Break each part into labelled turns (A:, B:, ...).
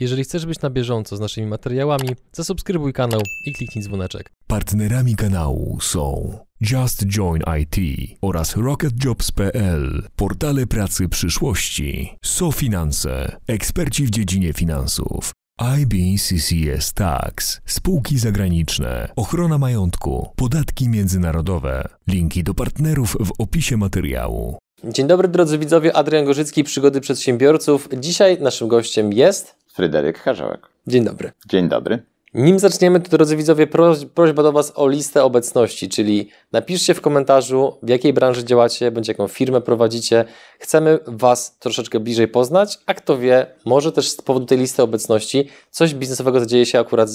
A: Jeżeli chcesz być na bieżąco z naszymi materiałami, zasubskrybuj kanał i kliknij dzwoneczek.
B: Partnerami kanału są Just Join IT oraz RocketJobs.pl, portale pracy przyszłości, SoFinanse, eksperci w dziedzinie finansów, IBCCS Tax, spółki zagraniczne, ochrona majątku, podatki międzynarodowe. Linki do partnerów w opisie materiału.
A: Dzień dobry drodzy widzowie, Adrian Gorzycki, Przygody Przedsiębiorców. Dzisiaj naszym gościem jest...
C: Fryderyk Harzełek.
A: Dzień dobry.
C: Dzień dobry.
A: Nim zaczniemy, to drodzy widzowie, proś, prośba do Was o listę obecności, czyli napiszcie w komentarzu, w jakiej branży działacie, bądź jaką firmę prowadzicie. Chcemy Was troszeczkę bliżej poznać, a kto wie, może też z powodu tej listy obecności coś biznesowego zadzieje się akurat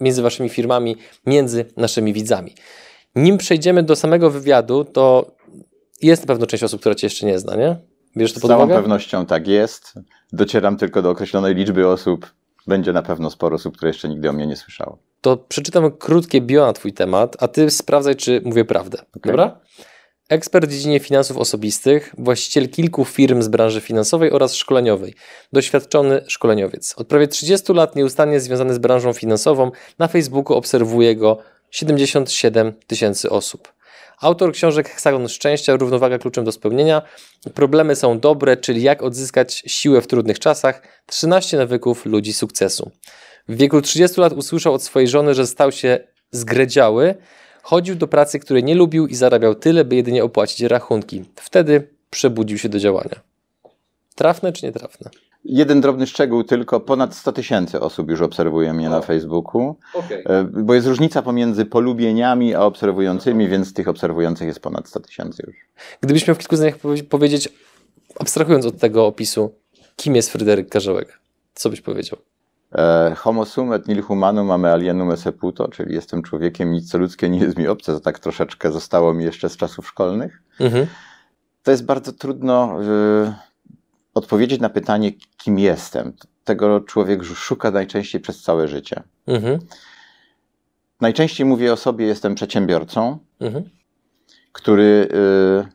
A: między Waszymi firmami, między naszymi widzami. Nim przejdziemy do samego wywiadu, to jest na pewno część osób, która Cię jeszcze nie zna, nie?
C: Bierzesz to pod Z całą uwagę? pewnością tak jest. Docieram tylko do określonej liczby osób, będzie na pewno sporo osób, które jeszcze nigdy o mnie nie słyszało.
A: To przeczytam krótkie bio na Twój temat, a Ty sprawdzaj, czy mówię prawdę. Okay. Dobra? Ekspert w dziedzinie finansów osobistych, właściciel kilku firm z branży finansowej oraz szkoleniowej, doświadczony szkoleniowiec. Od prawie 30 lat nieustannie związany z branżą finansową, na Facebooku obserwuje go 77 tysięcy osób. Autor książek Heksagon Szczęścia, Równowaga kluczem do spełnienia. Problemy są dobre, czyli jak odzyskać siłę w trudnych czasach. 13 nawyków ludzi sukcesu. W wieku 30 lat usłyszał od swojej żony, że stał się zgredziały. Chodził do pracy, której nie lubił i zarabiał tyle, by jedynie opłacić rachunki. Wtedy przebudził się do działania. Trafne czy nietrafne?
C: Jeden drobny szczegół tylko, ponad 100 tysięcy osób już obserwuje mnie o. na Facebooku, okay. E, bo jest różnica pomiędzy polubieniami a obserwującymi, więc tych obserwujących jest ponad 100 tysięcy już.
A: Gdybyś miał w kilku zdaniach powiedzieć, abstrahując od tego opisu, kim jest Fryderyk Karzełek, co byś powiedział?
C: E, homo sum et nil humanum ame alienum esse puto, czyli jestem człowiekiem, nic co ludzkie nie jest mi obce, to tak troszeczkę zostało mi jeszcze z czasów szkolnych. Mhm. To jest bardzo trudno... Y odpowiedzieć na pytanie, kim jestem, tego człowiek szuka najczęściej przez całe życie. Mhm. Najczęściej mówię o sobie, jestem przedsiębiorcą, mhm. który y,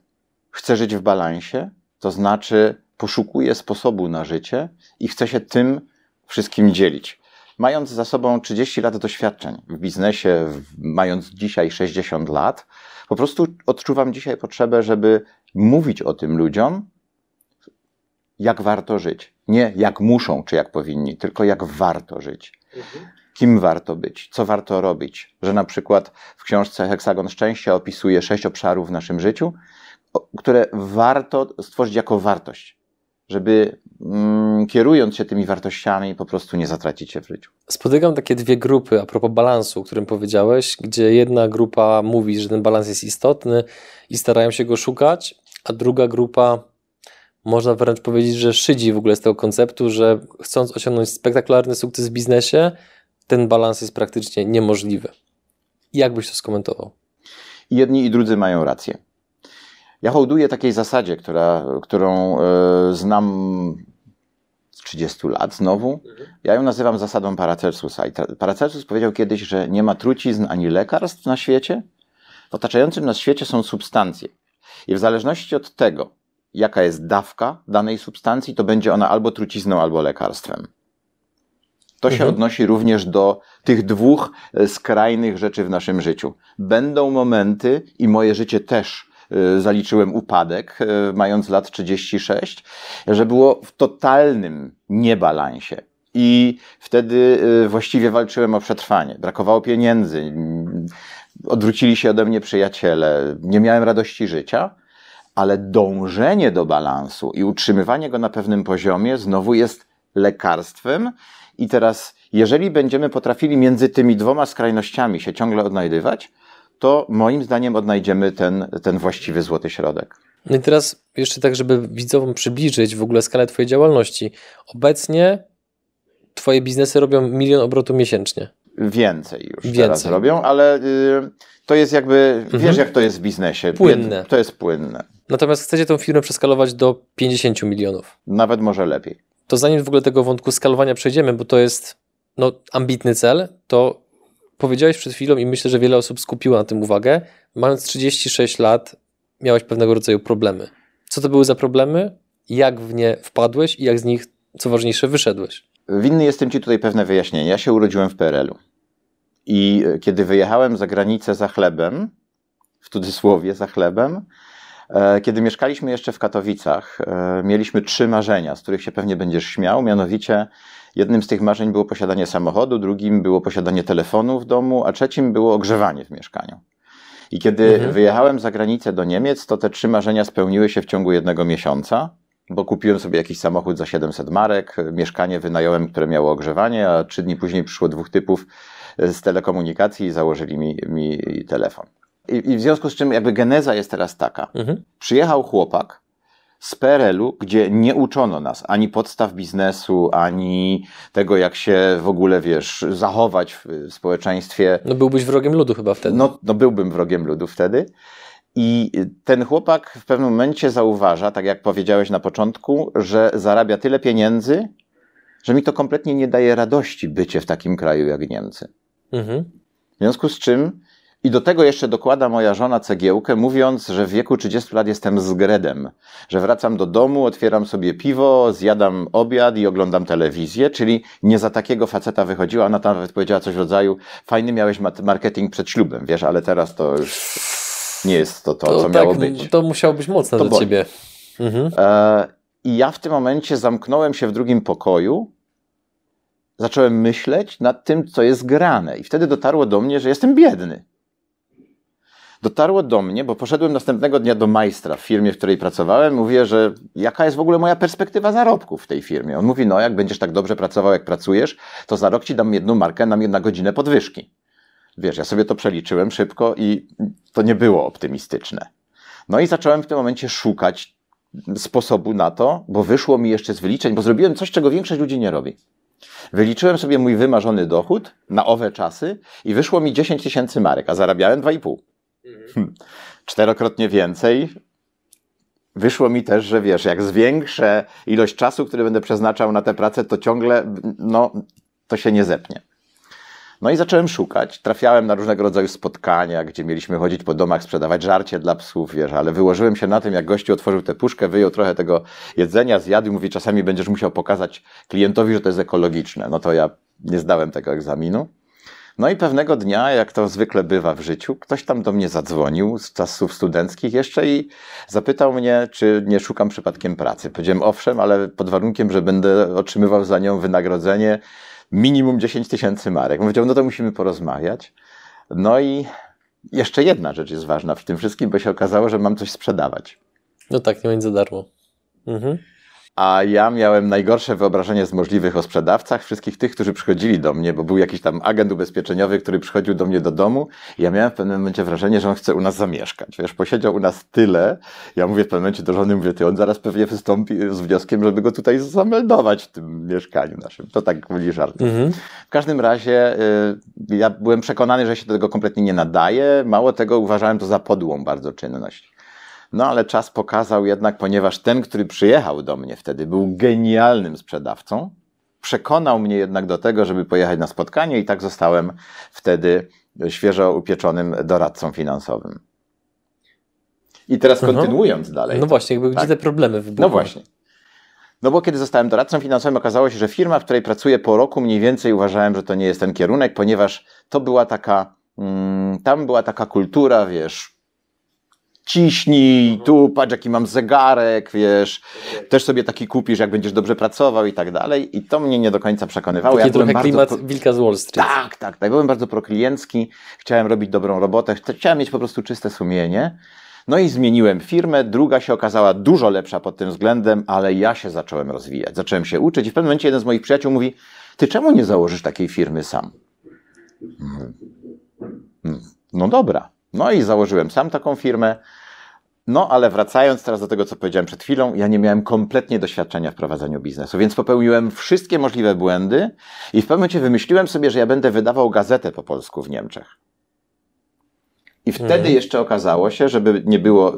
C: chce żyć w balansie, to znaczy poszukuje sposobu na życie i chce się tym wszystkim dzielić. Mając za sobą 30 lat doświadczeń w biznesie, mając dzisiaj 60 lat, po prostu odczuwam dzisiaj potrzebę, żeby mówić o tym ludziom, jak warto żyć. Nie jak muszą, czy jak powinni, tylko jak warto żyć. Mhm. Kim warto być, co warto robić. Że na przykład w książce Heksagon Szczęścia opisuje sześć obszarów w naszym życiu, które warto stworzyć jako wartość, żeby mm, kierując się tymi wartościami po prostu nie zatracić się w życiu.
A: Spotykam takie dwie grupy a propos balansu, o którym powiedziałeś, gdzie jedna grupa mówi, że ten balans jest istotny i starają się go szukać, a druga grupa można wręcz powiedzieć, że szydzi w ogóle z tego konceptu, że chcąc osiągnąć spektakularny sukces w biznesie, ten balans jest praktycznie niemożliwy. Jak byś to skomentował?
C: Jedni i drudzy mają rację. Ja hołduję takiej zasadzie, która, którą y, znam z 30 lat znowu. Ja ją nazywam zasadą Paracelsusa. I Paracelsus powiedział kiedyś, że nie ma trucizn ani lekarstw na świecie. W otaczającym nas świecie są substancje. I w zależności od tego, jaka jest dawka danej substancji, to będzie ona albo trucizną, albo lekarstwem. To się mhm. odnosi również do tych dwóch e, skrajnych rzeczy w naszym życiu. Będą momenty, i moje życie też e, zaliczyłem upadek, e, mając lat 36, że było w totalnym niebalansie. I wtedy właściwie walczyłem o przetrwanie. Brakowało pieniędzy, odwrócili się ode mnie przyjaciele, nie miałem radości życia ale dążenie do balansu i utrzymywanie go na pewnym poziomie znowu jest lekarstwem. I teraz, jeżeli będziemy potrafili między tymi dwoma skrajnościami się ciągle odnajdywać, to moim zdaniem odnajdziemy ten, ten właściwy złoty środek.
A: No i teraz jeszcze tak, żeby widzowom przybliżyć w ogóle skalę Twojej działalności. Obecnie Twoje biznesy robią milion obrotu miesięcznie.
C: Więcej już Więcej. teraz robią, ale y, to jest jakby, mhm. wiesz jak to jest w biznesie.
A: Płynne.
C: To jest płynne.
A: Natomiast chcecie tę firmę przeskalować do 50 milionów.
C: Nawet może lepiej.
A: To zanim w ogóle tego wątku skalowania przejdziemy, bo to jest no, ambitny cel, to powiedziałeś przed chwilą i myślę, że wiele osób skupiło na tym uwagę. Mając 36 lat, miałeś pewnego rodzaju problemy. Co to były za problemy? Jak w nie wpadłeś i jak z nich, co ważniejsze, wyszedłeś?
C: winny jestem Ci tutaj pewne wyjaśnienie. Ja się urodziłem w PRL-u. I kiedy wyjechałem za granicę za chlebem, w cudzysłowie za chlebem, kiedy mieszkaliśmy jeszcze w Katowicach, e, mieliśmy trzy marzenia, z których się pewnie będziesz śmiał. Mianowicie, jednym z tych marzeń było posiadanie samochodu, drugim było posiadanie telefonu w domu, a trzecim było ogrzewanie w mieszkaniu. I kiedy mhm. wyjechałem za granicę do Niemiec, to te trzy marzenia spełniły się w ciągu jednego miesiąca, bo kupiłem sobie jakiś samochód za 700 marek, mieszkanie wynająłem, które miało ogrzewanie, a trzy dni później przyszło dwóch typów z telekomunikacji i założyli mi, mi telefon. I, I, w związku z czym jakby geneza jest teraz taka. Mhm. Przyjechał chłopak z PRL-u, gdzie nie uczono nas ani podstaw biznesu, ani tego, jak się w ogóle, wiesz, zachować w społeczeństwie.
A: No byłbyś wrogiem ludu chyba wtedy.
C: No, no byłbym wrogiem ludu wtedy. I ten chłopak w pewnym momencie zauważa, tak jak powiedziałeś na początku, że zarabia tyle pieniędzy, że mi to kompletnie nie daje radości bycie w takim kraju jak Niemcy. Mhm. W związku z czym, i do tego jeszcze dokłada moja żona cegiełkę, mówiąc, że w wieku 30 lat jestem zgredem, że wracam do domu, otwieram sobie piwo, zjadam obiad i oglądam telewizję, czyli nie za takiego faceta wychodziła. Ona tam nawet powiedziała coś w rodzaju, fajny miałeś marketing przed ślubem, wiesz, ale teraz to już nie jest to to, to co tak, miało być.
A: To musiało być mocne to dla boli. ciebie.
C: Mhm. E, I ja w tym momencie zamknąłem się w drugim pokoju zacząłem myśleć nad tym, co jest grane. I wtedy dotarło do mnie, że jestem biedny. Dotarło do mnie, bo poszedłem następnego dnia do majstra w firmie, w której pracowałem. Mówię, że jaka jest w ogóle moja perspektywa zarobków w tej firmie. On mówi, no jak będziesz tak dobrze pracował, jak pracujesz, to za rok ci dam jedną markę na jedną godzinę podwyżki. Wiesz, ja sobie to przeliczyłem szybko i to nie było optymistyczne. No i zacząłem w tym momencie szukać sposobu na to, bo wyszło mi jeszcze z wyliczeń, bo zrobiłem coś, czego większość ludzi nie robi. Wyliczyłem sobie mój wymarzony dochód na owe czasy i wyszło mi 10 tysięcy marek, a zarabiałem 2,5. Mhm. Czterokrotnie więcej. Wyszło mi też, że wiesz, jak zwiększę ilość czasu, który będę przeznaczał na tę pracę, to ciągle, no, to się nie zepnie. No i zacząłem szukać. Trafiałem na różnego rodzaju spotkania, gdzie mieliśmy chodzić po domach, sprzedawać żarcie dla psów, wiesz, ale wyłożyłem się na tym, jak gościu otworzył tę puszkę, wyjął trochę tego jedzenia, zjadł i mówi, czasami będziesz musiał pokazać klientowi, że to jest ekologiczne. No to ja nie zdałem tego egzaminu. No i pewnego dnia, jak to zwykle bywa w życiu, ktoś tam do mnie zadzwonił z czasów studenckich jeszcze i zapytał mnie, czy nie szukam przypadkiem pracy. Powiedziałem owszem, ale pod warunkiem, że będę otrzymywał za nią wynagrodzenie minimum 10 tysięcy marek. Powiedział, no to musimy porozmawiać. No i jeszcze jedna rzecz jest ważna w tym wszystkim, bo się okazało, że mam coś sprzedawać.
A: No tak, nie będzie za darmo. Mhm
C: a ja miałem najgorsze wyobrażenie z możliwych o sprzedawcach, wszystkich tych, którzy przychodzili do mnie, bo był jakiś tam agent ubezpieczeniowy, który przychodził do mnie do domu i ja miałem w pewnym momencie wrażenie, że on chce u nas zamieszkać. Wiesz, posiedział u nas tyle, ja mówię w pewnym momencie do żony, mówię, ty, on zaraz pewnie wystąpi z wnioskiem, żeby go tutaj zameldować w tym mieszkaniu naszym. To tak byli żarty. Mhm. W każdym razie y, ja byłem przekonany, że się do tego kompletnie nie nadaje. Mało tego, uważałem to za podłą bardzo czynność. No ale czas pokazał jednak, ponieważ ten, który przyjechał do mnie wtedy, był genialnym sprzedawcą, przekonał mnie jednak do tego, żeby pojechać na spotkanie i tak zostałem wtedy świeżo upieczonym doradcą finansowym. I teraz kontynuując dalej.
A: No właśnie, jakby tak? gdzie te problemy wybuchły?
C: No właśnie. No bo kiedy zostałem doradcą finansowym, okazało się, że firma, w której pracuję po roku, mniej więcej uważałem, że to nie jest ten kierunek, ponieważ to była taka, mm, tam była taka kultura, wiesz, ciśnij, tu patrz jaki mam zegarek, wiesz, też sobie taki kupisz, jak będziesz dobrze pracował i tak dalej. I to mnie nie do końca przekonywało.
A: Taki ja trochę klimat pro... wilka z Wall Street.
C: Tak, tak, tak. Byłem bardzo prokliencki, chciałem robić dobrą robotę, chciałem mieć po prostu czyste sumienie. No i zmieniłem firmę, druga się okazała dużo lepsza pod tym względem, ale ja się zacząłem rozwijać, zacząłem się uczyć i w pewnym momencie jeden z moich przyjaciół mówi, ty czemu nie założysz takiej firmy sam? Hmm. Hmm. No dobra. No i założyłem sam taką firmę. No, ale wracając teraz do tego, co powiedziałem przed chwilą, ja nie miałem kompletnie doświadczenia w prowadzeniu biznesu, więc popełniłem wszystkie możliwe błędy i w pewnym momencie wymyśliłem sobie, że ja będę wydawał gazetę po polsku w Niemczech. I wtedy hmm. jeszcze okazało się, żeby nie było,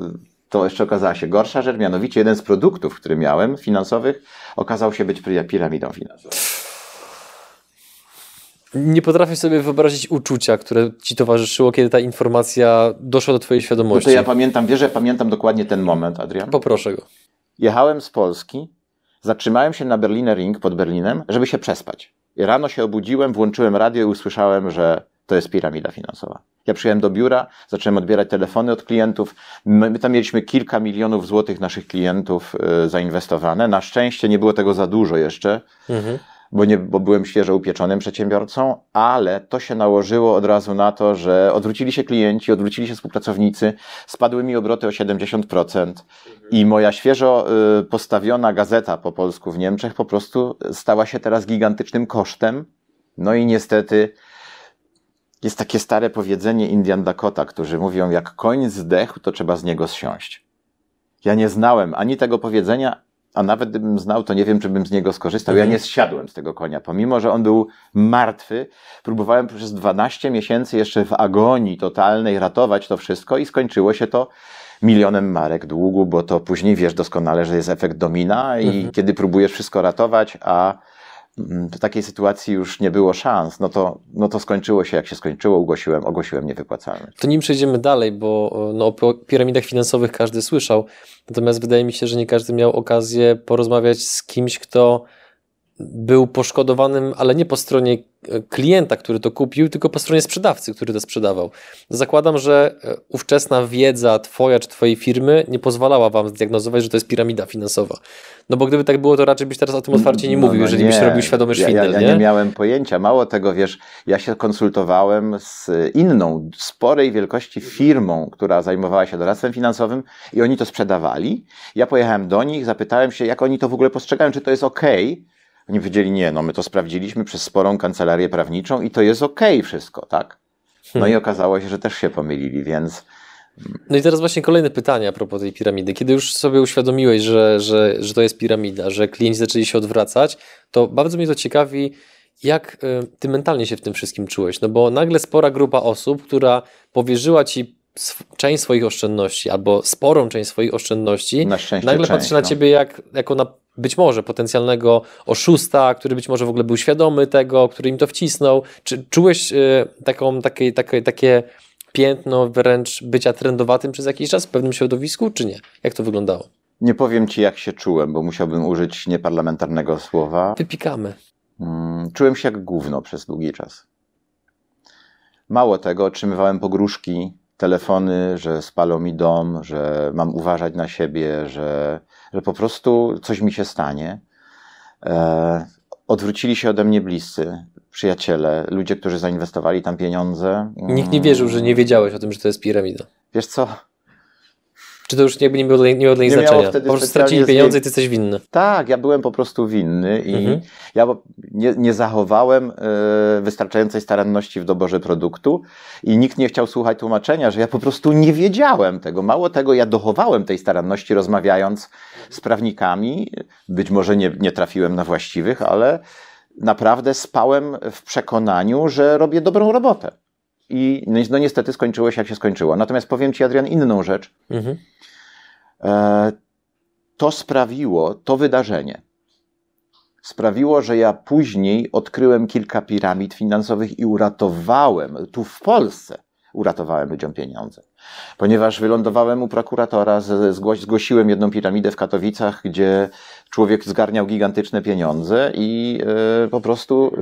C: to jeszcze okazała się gorsza rzecz, mianowicie jeden z produktów, który miałem finansowych, okazał się być piramidą finansową.
A: Nie potrafię sobie wyobrazić uczucia, które ci towarzyszyło, kiedy ta informacja doszła do twojej świadomości.
C: No to ja pamiętam, wiesz, że pamiętam dokładnie ten moment, Adrian?
A: Poproszę go.
C: Jechałem z Polski, Zatrzymałem się na Berliner Ring pod Berlinem, żeby się przespać. I rano się obudziłem, włączyłem radio i usłyszałem, że to jest piramida finansowa. Ja przyjechałem do biura, zacząłem odbierać telefony od klientów. My, my tam mieliśmy kilka milionów złotych naszych klientów y, zainwestowane. Na szczęście nie było tego za dużo jeszcze. Mhm bo, nie, bo byłem świeżo upieczonym przedsiębiorcą, ale to się nałożyło od razu na to, że odwrócili się klienci, odwrócili się współpracownicy, spadły mi obroty o 70% i moja świeżo y, postawiona gazeta po polsku w Niemczech po prostu stała się teraz gigantycznym kosztem. No i niestety jest takie stare powiedzenie Indian Dakota, którzy mówią, jak koń zdechł, to trzeba z niego zsiąść. Ja nie znałem ani tego powiedzenia, a nawet gdybym znał, to nie wiem, czy bym z niego skorzystał. Ja mhm. nie zsiadłem z tego konia, pomimo, że on był martwy. Próbowałem przez 12 miesięcy jeszcze w agonii totalnej ratować to wszystko i skończyło się to milionem marek długu, bo to później wiesz doskonale, że jest efekt domina i mhm. kiedy próbujesz wszystko ratować, a w takiej sytuacji już nie było szans, no to, no to skończyło się jak się skończyło, ogłosiłem, ogłosiłem niewypłacalność.
A: To nim przejdziemy dalej, bo no, o piramidach finansowych każdy słyszał, natomiast wydaje mi się, że nie każdy miał okazję porozmawiać z kimś, kto był poszkodowanym, ale nie po stronie e, klienta, który to kupił, tylko po stronie sprzedawcy, który to sprzedawał. Zakładam, że e, ówczesna wiedza Twoja czy Twojej firmy nie pozwalała Wam zdiagnozować, że to jest piramida finansowa. No bo gdyby tak było, to raczej byś teraz o tym otwarcie nie no, mówił, no, jeżeli nie. byś robił świadomy szwindel,
C: ja, ja, ja nie? nie miałem pojęcia. Mało tego, wiesz, ja się konsultowałem z inną, sporej wielkości firmą, która zajmowała się doradztwem finansowym i oni to sprzedawali. Ja pojechałem do nich, zapytałem się, jak oni to w ogóle postrzegają, czy to jest ok oni powiedzieli, nie, no my to sprawdziliśmy przez sporą kancelarię prawniczą i to jest okej okay wszystko, tak? No hmm. i okazało się, że też się pomylili, więc...
A: No i teraz właśnie kolejne pytanie a propos tej piramidy. Kiedy już sobie uświadomiłeś, że, że, że to jest piramida, że klienci zaczęli się odwracać, to bardzo mnie to ciekawi, jak y, ty mentalnie się w tym wszystkim czułeś? No bo nagle spora grupa osób, która powierzyła ci część swoich oszczędności albo sporą część swoich oszczędności,
C: na
A: nagle
C: część,
A: patrzy na
C: no.
A: ciebie jak, jako na być może potencjalnego oszusta, który być może w ogóle był świadomy tego, który im to wcisnął. Czy czułeś y, taką, takie, takie, takie piętno wręcz bycia trendowatym przez jakiś czas w pewnym środowisku, czy nie? Jak to wyglądało?
C: Nie powiem ci, jak się czułem, bo musiałbym użyć nieparlamentarnego słowa.
A: Wypikamy.
C: Hmm, czułem się jak gówno przez długi czas. Mało tego, otrzymywałem pogróżki telefony, że spalą mi dom, że mam uważać na siebie, że, że po prostu coś mi się stanie. E, odwrócili się ode mnie bliscy, przyjaciele, ludzie, którzy zainwestowali tam pieniądze.
A: Nikt nie wierzył, że nie wiedziałeś o tym, że to jest piramida.
C: Wiesz co?
A: Czy to już jakby nie miało, nie miało dla nich znaczenia? Po prostu stracili pieniądze i ty jesteś winny.
C: Tak, ja byłem po prostu winny i mhm. ja nie, nie zachowałem y, wystarczającej staranności w doborze produktu i nikt nie chciał słuchać tłumaczenia, że ja po prostu nie wiedziałem tego. Mało tego, ja dochowałem tej staranności rozmawiając z prawnikami. Być może nie, nie trafiłem na właściwych, ale naprawdę spałem w przekonaniu, że robię dobrą robotę. I no, no niestety skończyło się jak się skończyło. Natomiast powiem Ci, Adrian, inną rzecz. Mhm. E, to sprawiło, to wydarzenie, sprawiło, że ja później odkryłem kilka piramid finansowych i uratowałem, tu w Polsce, uratowałem ludziom pieniądze. Ponieważ wylądowałem u prokuratora, zgłosiłem jedną piramidę w Katowicach, gdzie człowiek zgarniał gigantyczne pieniądze i y, po prostu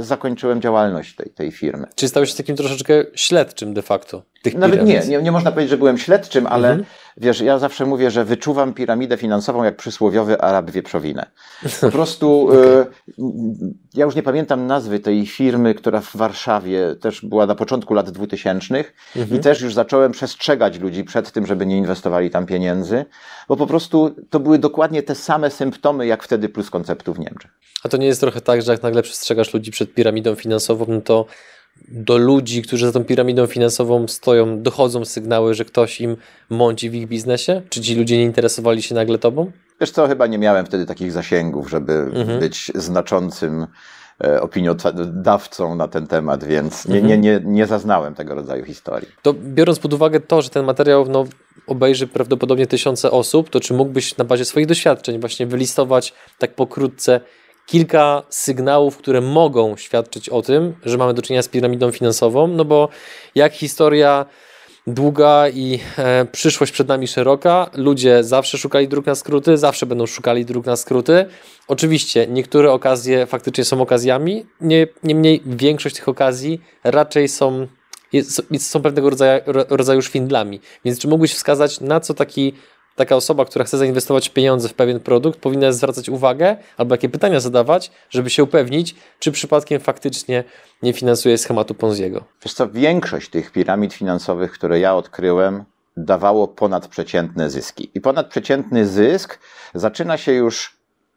C: y, zakończyłem działalność tej, tej firmy.
A: Czy stałeś się takim troszeczkę śledczym de facto? Tych
C: Nawet nie, nie, nie można powiedzieć, że byłem śledczym, ale mhm. Wiesz, ja zawsze mówię, że wyczuwam piramidę finansową jak przysłowiowy Arab wieprzowinę. Po prostu okay. y, ja już nie pamiętam nazwy tej firmy, która w Warszawie też była na początku lat 2000 mhm. i też już zacząłem przestrzegać ludzi przed tym, żeby nie inwestowali tam pieniędzy, bo po prostu to były dokładnie te same symptomy, jak wtedy plus konceptu w Niemczech.
A: A to nie jest trochę tak, że jak nagle przestrzegasz ludzi przed piramidą finansową, no to do ludzi, którzy za tą piramidą finansową stoją, dochodzą sygnały, że ktoś im mąci w ich biznesie? Czy ci ludzie nie interesowali się nagle tobą?
C: Wiesz co, chyba nie miałem wtedy takich zasięgów, żeby mhm. być znaczącym e, opiniodawcą na ten temat, więc nie, nie, nie, nie zaznałem tego rodzaju historii.
A: To biorąc pod uwagę to, że ten materiał no, obejrzy prawdopodobnie tysiące osób, to czy mógłbyś na bazie swoich doświadczeń właśnie wylistować tak pokrótce kilka sygnałów, które mogą świadczyć o tym, że mamy do czynienia z piramidą finansową, no bo jak historia długa i e, przyszłość przed nami szeroka. Ludzie zawsze szukali dróg na skróty, zawsze będą szukali dróg na skróty. Oczywiście niektóre okazje faktycznie są okazjami, nie, niemniej większość tych okazji raczej są, jest, są pewnego rodzaju, rodzaju szwindlami. Więc czy mógłbyś wskazać, na co taki taka osoba, która chce zainwestować pieniądze w pewien produkt, powinna zwracać uwagę albo jakie pytania zadawać, żeby się upewnić, czy przypadkiem faktycznie nie finansuje schematu Ponziego.
C: Wiesz co, większość tych piramid finansowych, które ja odkryłem, dawało ponadprzeciętne zyski. I ponadprzeciętny zysk zaczyna się już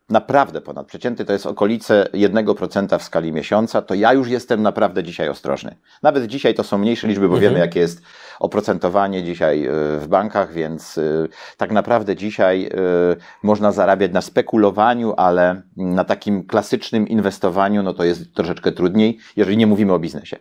C: naprawdę ponadprzeciętny, to jest okolice 1% w skali miesiąca, to ja już jestem naprawdę dzisiaj ostrożny. Nawet dzisiaj to są mniejsze liczby, bo mhm. wiemy, jakie jest oprocentowanie dzisiaj e, w bankach, więc e, tak naprawdę dzisiaj e, można zarabiać na spekulowaniu, ale na takim klasycznym inwestowaniu, no to jest troszeczkę trudniej, jeżeli nie mówimy o biznesie.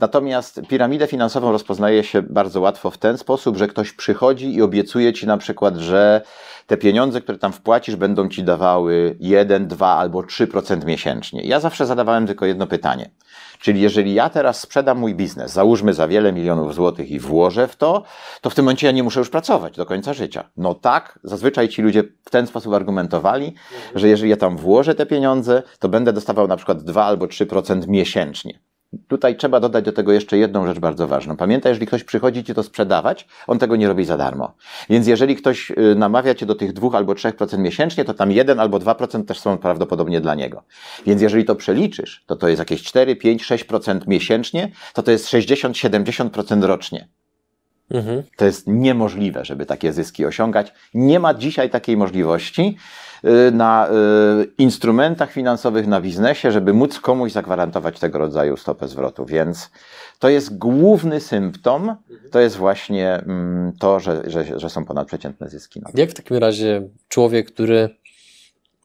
C: Natomiast piramidę finansową rozpoznaje się bardzo łatwo w ten sposób, że ktoś przychodzi i obiecuje ci na przykład, że te pieniądze, które tam wpłacisz, będą ci dawały 1, 2 albo 3% miesięcznie. Ja zawsze zadawałem tylko jedno pytanie. Czyli jeżeli ja teraz sprzedam mój biznes, załóżmy za wiele milionów złotych i włożę w to, to w tym momencie ja nie muszę już pracować do końca życia. No tak, zazwyczaj ci ludzie w ten sposób argumentowali, że jeżeli ja tam włożę te pieniądze, to będę dostawał na przykład 2 albo 3% miesięcznie. Tutaj trzeba dodać do tego jeszcze jedną rzecz bardzo ważną. Pamiętaj, jeżeli ktoś przychodzi ci to sprzedawać, on tego nie robi za darmo. Więc jeżeli ktoś y, namawia cię do tych 2 albo 3% miesięcznie, to tam 1 albo 2% też są prawdopodobnie dla niego. Więc jeżeli to przeliczysz, to to jest jakieś 4, 5, 6% miesięcznie, to to jest 60-70% rocznie. Mhm. To jest niemożliwe, żeby takie zyski osiągać. Nie ma dzisiaj takiej możliwości. Y, na y, instrumentach finansowych, na biznesie, żeby móc komuś zagwarantować tego rodzaju stopę zwrotu. Więc to jest główny symptom, to jest właśnie mm, to, że, że, że są ponadprzeciętne zyski.
A: No. Jak w takim razie człowiek, który.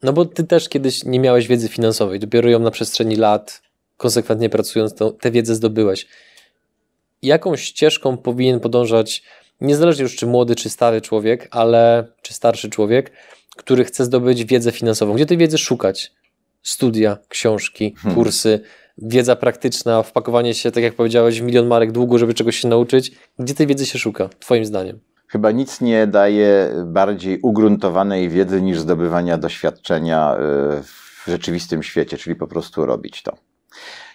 A: No bo ty też kiedyś nie miałeś wiedzy finansowej, dopiero ją na przestrzeni lat, konsekwentnie pracując, to, tę wiedzę zdobyłeś. Jaką ścieżką powinien podążać, niezależnie już czy młody, czy stary człowiek, ale czy starszy człowiek, który chce zdobyć wiedzę finansową. Gdzie tej wiedzy szukać? Studia, książki, hmm. kursy, wiedza praktyczna, wpakowanie się, tak jak powiedziałeś, w milion marek długu, żeby czegoś się nauczyć. Gdzie tej wiedzy się szuka, Twoim zdaniem?
C: Chyba nic nie daje bardziej ugruntowanej wiedzy niż zdobywania doświadczenia y, w rzeczywistym świecie, czyli po prostu robić to.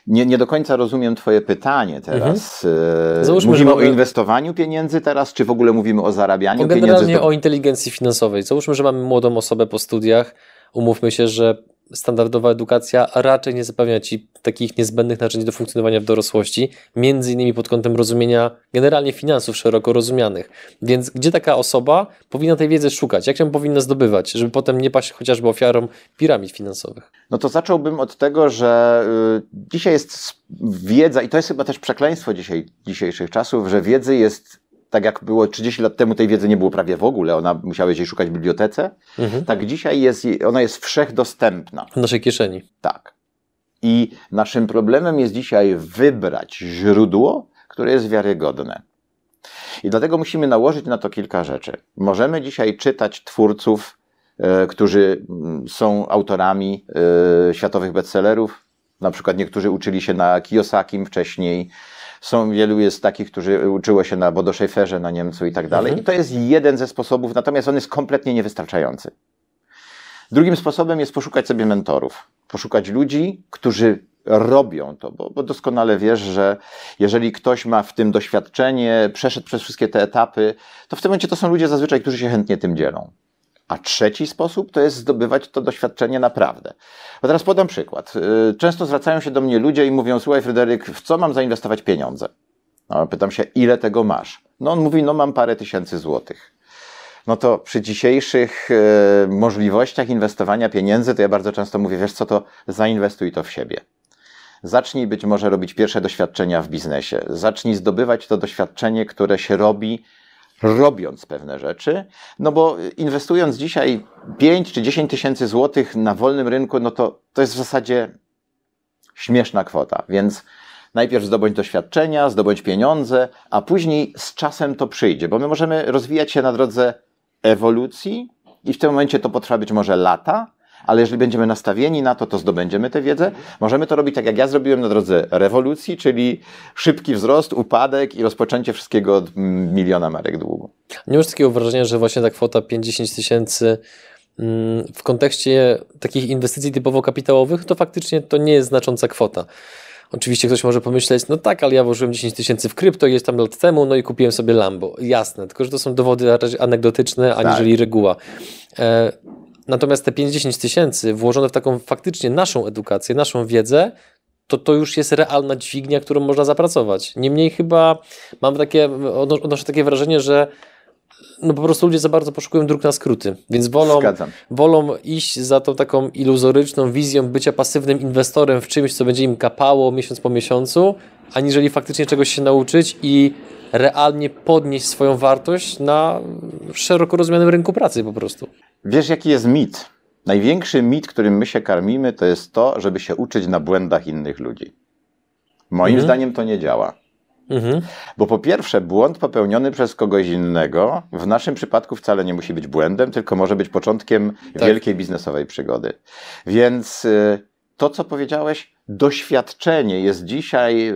C: Nie, nie do końca rozumiem Twoje pytanie teraz. Mhm. Załóżmy, mówimy mamy... o inwestowaniu pieniędzy teraz, czy w ogóle mówimy o zarabianiu pieniędzy?
A: Generalnie o inteligencji finansowej. Załóżmy, że mamy młodą osobę po studiach. Umówmy się, że standardowa edukacja raczej nie zapewnia Ci takich niezbędnych narzędzi do funkcjonowania w dorosłości, między innymi pod kątem rozumienia generalnie finansów szeroko rozumianych. Więc gdzie taka osoba powinna tej wiedzy szukać? Jak ją powinna zdobywać, żeby potem nie paść chociażby ofiarą piramid finansowych?
C: No to zacząłbym od tego, że y, dzisiaj jest wiedza i to jest chyba też przekleństwo dzisiaj, dzisiejszych czasów, że wiedzy jest tak jak było 30 lat temu, tej wiedzy nie było prawie w ogóle, ona musiała jej szukać w bibliotece, mhm. tak dzisiaj jest, ona jest wszechdostępna.
A: W naszej kieszeni.
C: Tak. I naszym problemem jest dzisiaj wybrać źródło, które jest wiarygodne. I dlatego musimy nałożyć na to kilka rzeczy. Możemy dzisiaj czytać twórców, e, którzy mm, są autorami e, światowych bestsellerów. Na przykład niektórzy uczyli się na Kiyosakim wcześniej, są wielu jest takich, którzy uczyło się na Bodo Schaeferze, na Niemcu i tak dalej. Mhm. I to jest jeden ze sposobów, natomiast on jest kompletnie niewystarczający. Drugim sposobem jest poszukać sobie mentorów. Poszukać ludzi, którzy robią to, bo, bo, doskonale wiesz, że jeżeli ktoś ma w tym doświadczenie, przeszedł przez wszystkie te etapy, to w tym momencie to są ludzie zazwyczaj, którzy się chętnie tym dzielą. A trzeci sposób to jest zdobywać to doświadczenie naprawdę. Bo teraz podam przykład. Y, często zwracają się do mnie ludzie i mówią: Słuchaj, Fryderyk, w co mam zainwestować pieniądze? No, pytam się, ile tego masz? No, on mówi: No, mam parę tysięcy złotych. No to przy dzisiejszych y, możliwościach inwestowania pieniędzy, to ja bardzo często mówię: Wiesz co, to zainwestuj to w siebie. Zacznij być może robić pierwsze doświadczenia w biznesie. Zacznij zdobywać to doświadczenie, które się robi robiąc pewne rzeczy, no bo inwestując dzisiaj 5 czy 10 tysięcy złotych na wolnym rynku, no to to jest w zasadzie śmieszna kwota, więc najpierw zdobądź doświadczenia, zdobądź pieniądze, a później z czasem to przyjdzie, bo my możemy rozwijać się na drodze ewolucji i w tym momencie to potrwa być może lata, ale jeżeli będziemy nastawieni na to, to zdobędziemy tę wiedzę. Możemy to robić tak, jak ja zrobiłem na drodze rewolucji, czyli szybki wzrost, upadek i rozpoczęcie wszystkiego od miliona marek długu.
A: Nie masz takiego wrażenia, że właśnie ta kwota 5-10 tysięcy mm, w kontekście takich inwestycji typowo kapitałowych, to faktycznie to nie jest znacząca kwota. Oczywiście ktoś może pomyśleć, no tak, ale ja włożyłem 10 tysięcy w krypto jest tam lat temu, no i kupiłem sobie Lambo. Jasne, tylko że to są dowody anegdotyczne, aniżeli tak. reguła. E, natomiast te 5-10 tysięcy włożone w taką faktycznie naszą edukację, naszą wiedzę, to to już jest realna dźwignia, którą można zapracować. Niemniej chyba mam takie, odnoszę takie wrażenie, że no po prostu ludzie za bardzo poszukują dróg na skróty, więc wolą, wolą iść za tą taką iluzoryczną wizją bycia pasywnym inwestorem w czymś, co będzie im kapało miesiąc po miesiącu, aniżeli faktycznie czegoś się nauczyć i realnie podnieść swoją wartość na szeroko rozumianym rynku pracy po prostu.
C: Wiesz, jaki jest mit? Największy mit, którym my się karmimy, to jest to, żeby się uczyć na błędach innych ludzi. Moim mhm. zdaniem to nie działa. Mhm. Bo po pierwsze, błąd popełniony przez kogoś innego w naszym przypadku wcale nie musi być błędem, tylko może być początkiem tak. wielkiej biznesowej przygody. Więc y, to, co powiedziałeś, doświadczenie jest dzisiaj y,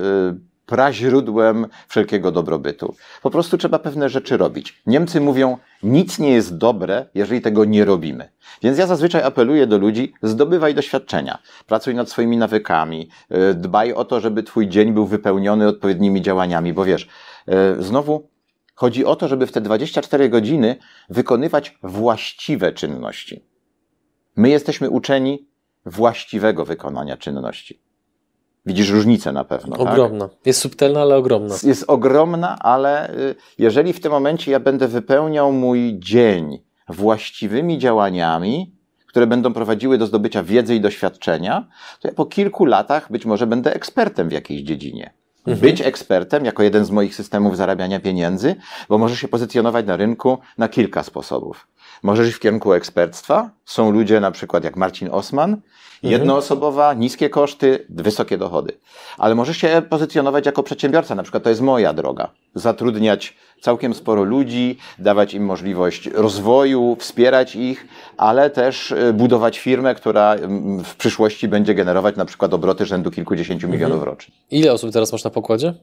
C: praźródłem wszelkiego dobrobytu. Po prostu trzeba pewne rzeczy robić. Niemcy mówią, nic nie jest dobre, jeżeli tego nie robimy. Więc ja zazwyczaj apeluję do ludzi, zdobywaj doświadczenia, pracuj nad swoimi nawykami, e, dbaj o to, żeby twój dzień był wypełniony odpowiednimi działaniami, bo wiesz, e, znowu chodzi o to, żeby w te 24 godziny wykonywać właściwe czynności. My jesteśmy uczeni właściwego wykonania czynności. Widzisz różnicę na pewno.
A: Tak? Ogromna. Tak? Jest subtelna, ale ogromna.
C: Jest ogromna, ale y, jeżeli w tym momencie ja będę wypełniał mój dzień właściwymi działaniami, które będą prowadziły do zdobycia wiedzy i doświadczenia, to ja po kilku latach być może będę ekspertem w jakiejś dziedzinie. Mhm. Być ekspertem jako jeden z moich systemów zarabiania pieniędzy, bo możesz się pozycjonować na rynku na kilka sposobów. Możesz iść w kierunku ekspertstwa. Są ludzie na przykład jak Marcin Osman, Mhm. Jednoosobowa, niskie koszty, wysokie dochody. Ale możesz się pozycjonować jako przedsiębiorca, na przykład to jest moja droga. Zatrudniać całkiem sporo ludzi, dawać im możliwość rozwoju, wspierać ich, ale też y, budować firmę, która mm, w przyszłości będzie generować na przykład obroty rzędu kilkudziesięciu mhm. milionów rocznie.
A: Ile osób teraz masz na pokładzie?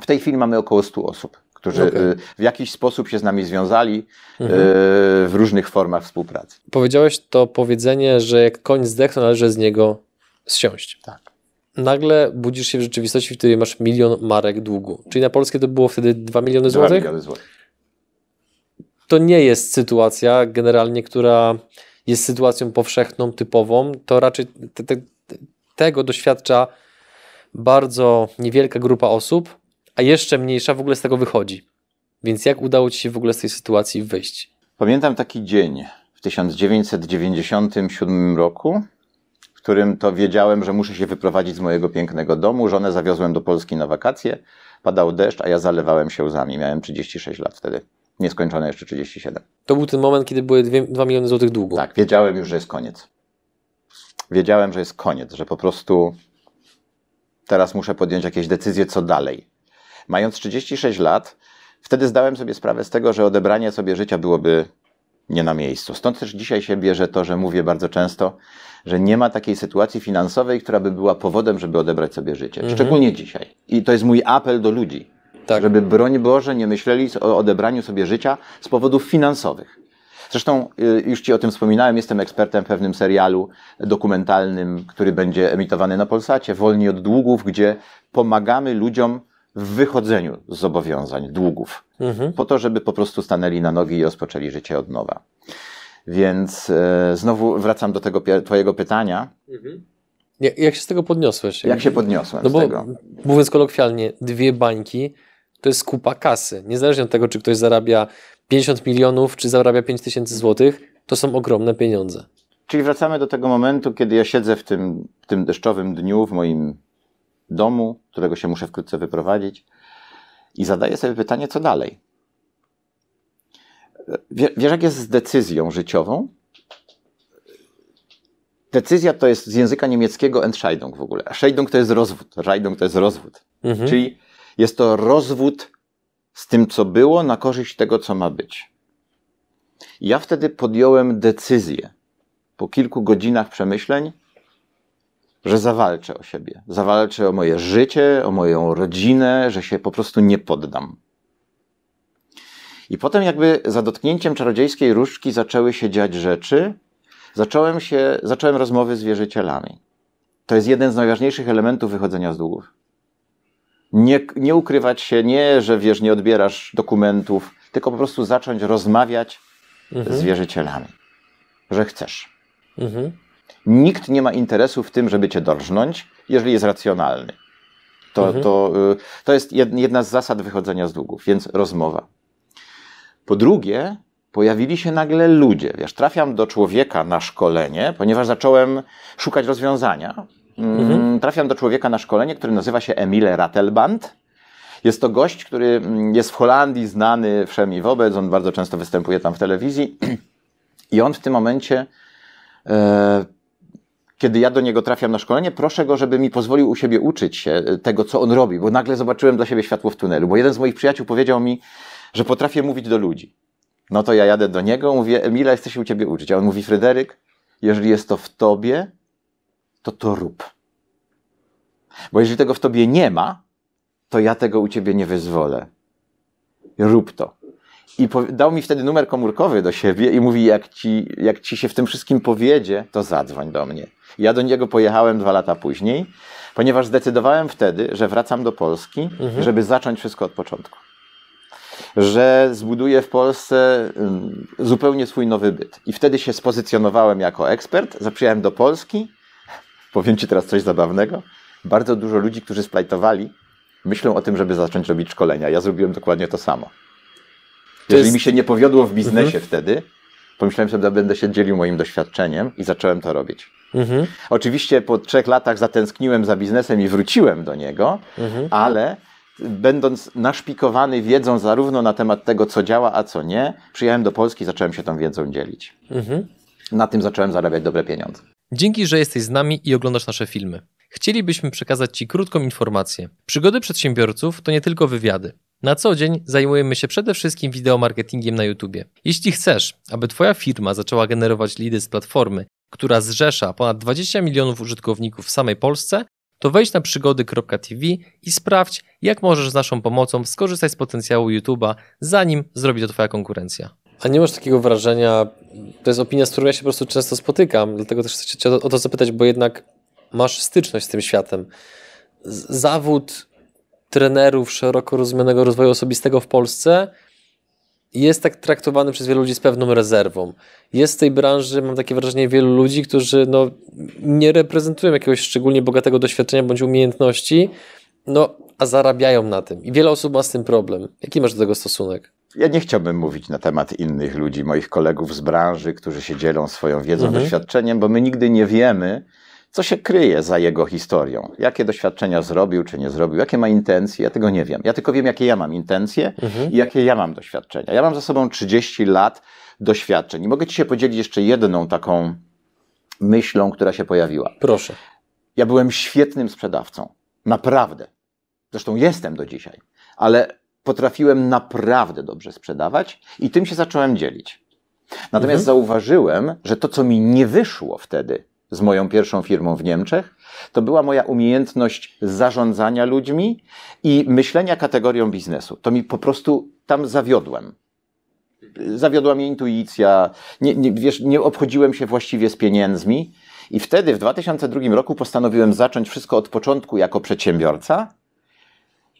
C: W tej chwili mamy około 100 osób, którzy okay. w jakiś sposób się z nami związali mhm. w różnych formach współpracy.
A: Powiedziałeś to powiedzenie, że jak koń zdechł, należy z niego zsiąść.
C: Tak.
A: Nagle budzisz się w rzeczywistości, w której masz milion marek długu. Czyli na polskie to było wtedy 2 miliony złotych? 2
C: miliony złotych.
A: To nie jest sytuacja generalnie, która jest sytuacją powszechną, typową. To raczej te, te, tego doświadcza bardzo niewielka grupa osób, a jeszcze mniejsza w ogóle z tego wychodzi. Więc jak udało Ci się w ogóle z tej sytuacji wyjść?
C: Pamiętam taki dzień w 1997 roku, w którym to wiedziałem, że muszę się wyprowadzić z mojego pięknego domu. Żonę zawiozłem do Polski na wakacje. Padał deszcz, a ja zalewałem się łzami. Miałem 36 lat wtedy. Nieskończone jeszcze 37.
A: To był ten moment, kiedy były 2 miliony złotych długu.
C: Tak, wiedziałem już, że jest koniec. Wiedziałem, że jest koniec, że po prostu teraz muszę podjąć jakieś decyzje, co dalej. Mając 36 lat, wtedy zdałem sobie sprawę z tego, że odebranie sobie życia byłoby nie na miejscu. Stąd też dzisiaj się bierze to, że mówię bardzo często, że nie ma takiej sytuacji finansowej, która by była powodem, żeby odebrać sobie życie. Mhm. Szczególnie dzisiaj. I to jest mój apel do ludzi, tak. żeby broń Boże nie myśleli o odebraniu sobie życia z powodów finansowych. Zresztą y, już Ci o tym wspominałem, jestem ekspertem w pewnym serialu dokumentalnym, który będzie emitowany na Polsacie, Wolni od długów, gdzie pomagamy ludziom w wychodzeniu z zobowiązań, długów, mhm. po to, żeby po prostu stanęli na nogi i rozpoczęli życie od nowa. Więc e, znowu wracam do tego Twojego pytania. Mhm.
A: Jak, jak, się z tego podniosłeś?
C: Jak się podniosłem no
A: bo,
C: tego?
A: Mówiąc kolokwialnie, dwie bańki to jest kupa kasy. Niezależnie od tego, czy ktoś zarabia 50 milionów, czy zarabia 5 tysięcy złotych, to są ogromne pieniądze.
C: Czyli wracamy do tego momentu, kiedy ja siedzę w tym, w tym deszczowym dniu w moim domu, którego się muszę wkrótce wyprowadzić i zadaję sobie pytanie, co dalej. Wiesz, jak jest z decyzją życiową? Decyzja to jest z języka niemieckiego Entscheidung w ogóle. Scheidung to jest rozwód. Scheidung to jest rozwód. Mhm. Czyli jest to rozwód z tym, co było, na korzyść tego, co ma być. Ja wtedy podjąłem decyzję po kilku godzinach przemyśleń, że zawalczę o siebie. Zawalczę o moje życie, o moją rodzinę, że się po prostu nie poddam. I potem jakby za dotknięciem czarodziejskiej różdżki zaczęły się dziać rzeczy. Zacząłem się, zacząłem rozmowy z wierzycielami. To jest jeden z najważniejszych elementów wychodzenia z długów. Nie, nie ukrywać się, nie, że wiesz, nie odbierasz dokumentów, tylko po prostu zacząć rozmawiać
A: Mhm.
C: z wierzycielami, że chcesz.
A: Mhm.
C: Nikt nie ma interesu w tym, żeby cię dorżnąć, jeżeli jest racjonalny. To,
A: Mhm.
C: to, y, to jest jed- jedna z zasad wychodzenia z długów, więc rozmowa. Po drugie, pojawili się nagle ludzie. Wiesz, trafiam do człowieka na szkolenie, ponieważ zacząłem szukać rozwiązania. Mm,
A: Mhm.
C: Trafiam do człowieka na szkolenie, który nazywa się Emile Rattelband. Jest to gość, który mm, jest w Holandii znany wszem i wobec. On bardzo często występuje tam w telewizji. I on w tym momencie, e, kiedy ja do niego trafiam na szkolenie, proszę go, żeby mi pozwolił u siebie uczyć się e, tego, co on robi, bo nagle zobaczyłem dla siebie światło w tunelu. Bo jeden z moich przyjaciół powiedział mi, że potrafię mówić do ludzi. No to ja jadę do niego, mówię, Emila, jesteś u ciebie uczyć. A on mówi, Fryderyk, jeżeli jest to w tobie, to to rób. Bo jeżeli tego w tobie nie ma, to ja tego u ciebie nie wyzwolę. Rób to. I dał mi wtedy numer komórkowy do siebie i mówi, jak ci, jak ci się w tym wszystkim powiedzie, to zadzwoń do mnie. Ja do niego pojechałem dwa lata później, ponieważ zdecydowałem wtedy, że wracam do Polski, żeby zacząć wszystko od początku. Że zbuduję w Polsce ym, zupełnie swój nowy byt. I wtedy się spozycjonowałem jako ekspert, zaprzyjechałem do Polski. Powiem Ci teraz coś zabawnego. Bardzo dużo ludzi, którzy splajtowali, myślą o tym, żeby zacząć robić szkolenia. Ja zrobiłem dokładnie to samo. Jeżeli mi się nie powiodło w biznesie wtedy, pomyślałem sobie, że będę się dzielił moim doświadczeniem i zacząłem to robić.
A: Mhm.
C: Oczywiście po trzech latach zatęskniłem za biznesem i wróciłem do niego,
A: Mhm.
C: ale będąc naszpikowany wiedzą zarówno na temat tego, co działa, a co nie, przyjechałem do Polski i zacząłem się tą wiedzą dzielić.
A: Mhm.
C: Na tym zacząłem zarabiać dobre pieniądze.
A: Dzięki, że jesteś z nami i oglądasz nasze filmy. Chcielibyśmy przekazać Ci krótką informację. Przygody przedsiębiorców to nie tylko wywiady. Na co dzień zajmujemy się przede wszystkim wideomarketingiem na YouTube. Jeśli chcesz, aby Twoja firma zaczęła generować lidy z platformy, która zrzesza ponad 20 milionów użytkowników w samej Polsce, to wejdź na przygody.tv i sprawdź, jak możesz z naszą pomocą skorzystać z potencjału YouTube'a, zanim zrobi to Twoja konkurencja. A nie masz takiego wrażenia, to jest opinia, z którą ja się po prostu często spotykam, dlatego też chcę Cię o to zapytać, bo jednak masz styczność z tym światem. Zawód trenerów szeroko rozumianego rozwoju osobistego w Polsce jest tak traktowany przez wielu ludzi z pewną rezerwą. Jest w tej branży, mam takie wrażenie, wielu ludzi, którzy no, nie reprezentują jakiegoś szczególnie bogatego doświadczenia bądź umiejętności, no, a zarabiają na tym. I wiele osób ma z tym problem. Jaki masz do tego stosunek?
C: Ja nie chciałbym mówić na temat innych ludzi, moich kolegów z branży, którzy się dzielą swoją wiedzą,
A: Mhm.
C: doświadczeniem, bo my nigdy nie wiemy, co się kryje za jego historią. Jakie doświadczenia zrobił, czy nie zrobił, jakie ma intencje, ja tego nie wiem. Ja tylko wiem, jakie ja mam intencje i jakie ja mam doświadczenia. Ja mam za sobą 30 lat doświadczeń i mogę Ci się podzielić jeszcze jedną taką myślą, która się pojawiła.
A: Proszę.
C: Ja byłem świetnym sprzedawcą. Naprawdę. Zresztą jestem do dzisiaj. Ale potrafiłem naprawdę dobrze sprzedawać i tym się zacząłem dzielić. Natomiast
A: Mhm.
C: zauważyłem, że to, co mi nie wyszło wtedy z moją pierwszą firmą w Niemczech, to była moja umiejętność zarządzania ludźmi i myślenia kategorią biznesu. To mi po prostu tam zawiodłem. Zawiodła mnie intuicja, nie, nie, wiesz, nie obchodziłem się właściwie z pieniędzmi. I wtedy, w 2002 roku, postanowiłem zacząć wszystko od początku jako przedsiębiorca,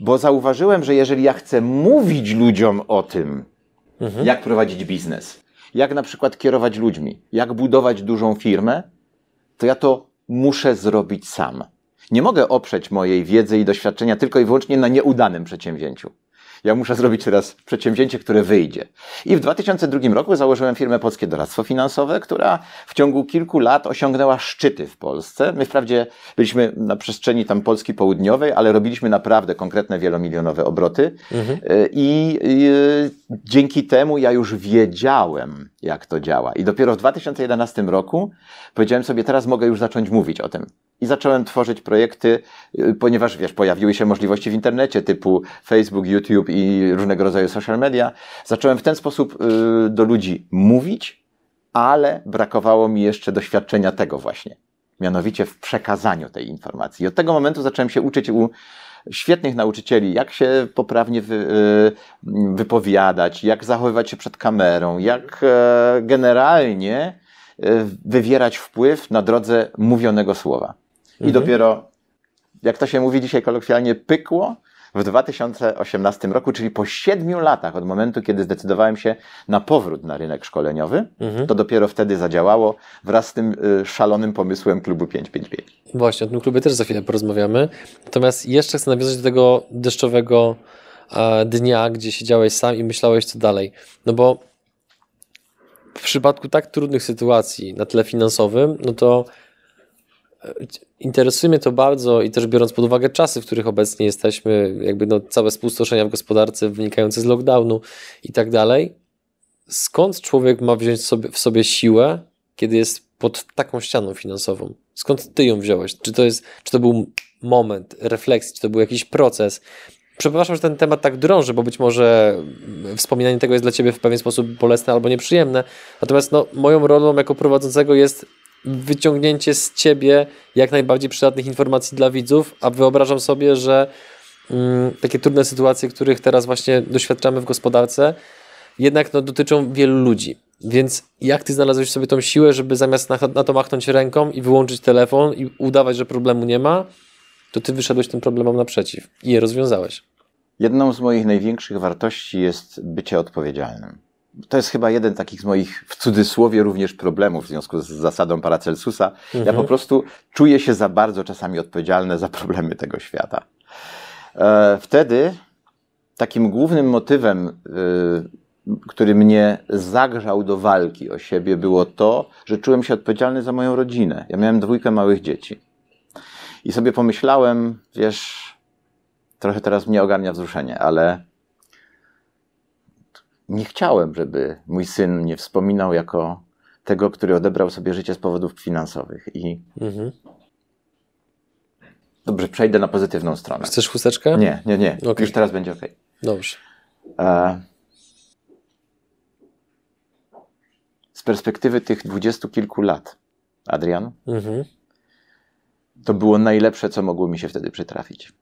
C: bo zauważyłem, że jeżeli ja chcę mówić ludziom o tym,
A: Mhm.
C: jak prowadzić biznes, jak na przykład kierować ludźmi, jak budować dużą firmę, to ja to muszę zrobić sam. Nie mogę oprzeć mojej wiedzy i doświadczenia tylko i wyłącznie na nieudanym przedsięwzięciu. Ja muszę zrobić teraz przedsięwzięcie, które wyjdzie. I w 2002 roku założyłem firmę Polskie Doradztwo Finansowe, która w ciągu kilku lat osiągnęła szczyty w Polsce. My wprawdzie byliśmy na przestrzeni tam Polski Południowej, ale robiliśmy naprawdę konkretne wielomilionowe obroty. Y, I y, dzięki temu ja już wiedziałem, jak to działa. I dopiero w 2011 roku powiedziałem sobie, teraz mogę już zacząć mówić o tym. I zacząłem tworzyć projekty, y, ponieważ wiesz, pojawiły się możliwości w internecie typu Facebook, YouTube i różnego rodzaju social media. Zacząłem w ten sposób y, do ludzi mówić ale brakowało mi jeszcze doświadczenia tego właśnie, mianowicie w przekazaniu tej informacji. I od tego momentu zacząłem się uczyć u świetnych nauczycieli, jak się poprawnie wy, y, wypowiadać, jak zachowywać się przed kamerą, jak e, generalnie e, wywierać wpływ na drodze mówionego słowa. I
A: Mhm.
C: dopiero, jak to się mówi dzisiaj kolokwialnie, pykło w 2018 roku, czyli po siedmiu latach od momentu, kiedy zdecydowałem się na powrót na rynek szkoleniowy,
A: Mhm.
C: to dopiero wtedy zadziałało wraz z tym y, szalonym pomysłem klubu 555.
A: Właśnie, o tym klubie też za chwilę porozmawiamy. Natomiast jeszcze chcę nawiązać do tego deszczowego e, dnia, gdzie siedziałeś sam i myślałeś, co dalej. No bo w przypadku tak trudnych sytuacji na tle finansowym, no to interesuje mnie to bardzo i też biorąc pod uwagę czasy, w których obecnie jesteśmy, jakby no całe spustoszenia w gospodarce wynikające z lockdownu i tak dalej. Skąd człowiek ma wziąć sobie, w sobie siłę, kiedy jest pod taką ścianą finansową? Skąd ty ją wziąłeś? Czy to, jest, czy to był moment refleksji, czy to był jakiś proces? Przepraszam, że ten temat tak drąży, bo być może wspominanie tego jest dla ciebie w pewien sposób bolesne albo nieprzyjemne. Natomiast no, moją rolą jako prowadzącego jest wyciągnięcie z ciebie jak najbardziej przydatnych informacji dla widzów, a wyobrażam sobie, że mm, takie trudne sytuacje, których teraz właśnie doświadczamy w gospodarce, jednak no, dotyczą wielu ludzi. Więc jak ty znalazłeś sobie tą siłę, żeby zamiast na, na to machnąć ręką i wyłączyć telefon i udawać, że problemu nie ma, to ty wyszedłeś tym problemom naprzeciw i je rozwiązałeś.
C: Jedną z moich największych wartości jest bycie odpowiedzialnym. To jest chyba jeden takich z moich, w cudzysłowie, również problemów w związku z zasadą Paracelsusa. Ja po prostu czuję się za bardzo czasami odpowiedzialny za problemy tego świata. E, Wtedy takim głównym motywem, y, który mnie zagrzał do walki o siebie, było to, że czułem się odpowiedzialny za moją rodzinę. Ja miałem dwójkę małych dzieci. I sobie pomyślałem, wiesz, trochę teraz mnie ogarnia wzruszenie, ale nie chciałem, żeby mój syn mnie wspominał jako tego, który odebrał sobie życie z powodów finansowych. I
A: Mhm.
C: dobrze, przejdę na pozytywną stronę.
A: Chcesz chusteczkę?
C: Nie, nie, nie.
A: Okej.
C: Już teraz będzie ok.
A: Dobrze.
C: E, z perspektywy tych dwudziestu kilku lat, Adrian,
A: Mhm.
C: to było najlepsze, co mogło mi się wtedy przytrafić.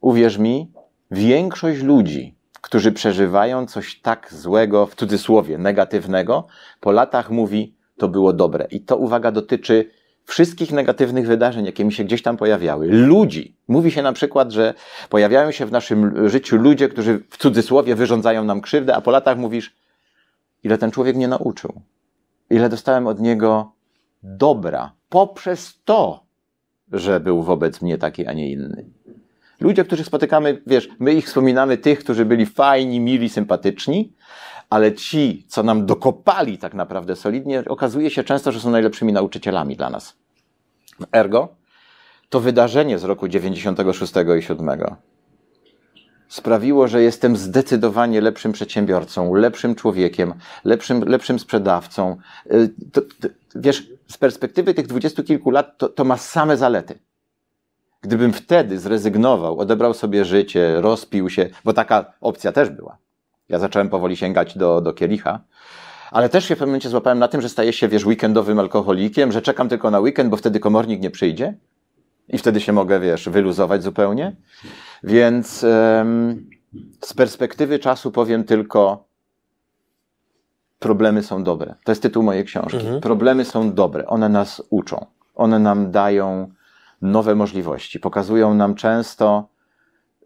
C: Uwierz mi, większość ludzi, którzy przeżywają coś tak złego, w cudzysłowie, negatywnego, po latach mówi, to było dobre. I to, uwaga, dotyczy wszystkich negatywnych wydarzeń, jakie mi się gdzieś tam pojawiały. Ludzi. Mówi się na przykład, że pojawiają się w naszym życiu ludzie, którzy w cudzysłowie wyrządzają nam krzywdę, a po latach mówisz, ile ten człowiek mnie nauczył. Ile dostałem od niego dobra poprzez to, że był wobec mnie taki, a nie inny. Ludzie, których spotykamy, wiesz, my ich wspominamy tych, którzy byli fajni, mili, sympatyczni, ale ci, co nam dokopali tak naprawdę solidnie, okazuje się często, że są najlepszymi nauczycielami dla nas. Ergo, to wydarzenie z roku 96 i 7 sprawiło, że jestem zdecydowanie lepszym przedsiębiorcą, lepszym człowiekiem, lepszym, lepszym sprzedawcą. Y, To, to, wiesz, z perspektywy tych dwudziestu kilku lat to, to ma same zalety. Gdybym wtedy zrezygnował, odebrał sobie życie, rozpił się, bo taka opcja też była. Ja zacząłem powoli sięgać do, do kielicha, ale też się w pewnym momencie złapałem na tym, że staję się, wiesz, weekendowym alkoholikiem, że czekam tylko na weekend, bo wtedy komornik nie przyjdzie i wtedy się mogę, wiesz, wyluzować zupełnie. Więc em, z perspektywy czasu powiem tylko, problemy są dobre. To jest tytuł mojej książki.
A: Mhm.
C: Problemy są dobre. One nas uczą. One nam dają nowe możliwości. Pokazują nam często,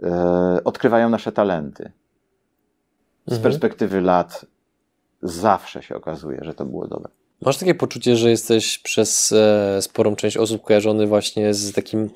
C: e, odkrywają nasze talenty. Z
A: Mhm.
C: perspektywy lat zawsze się okazuje, że to było dobre.
A: Masz takie poczucie, że jesteś przez e, sporą część osób kojarzony właśnie z takim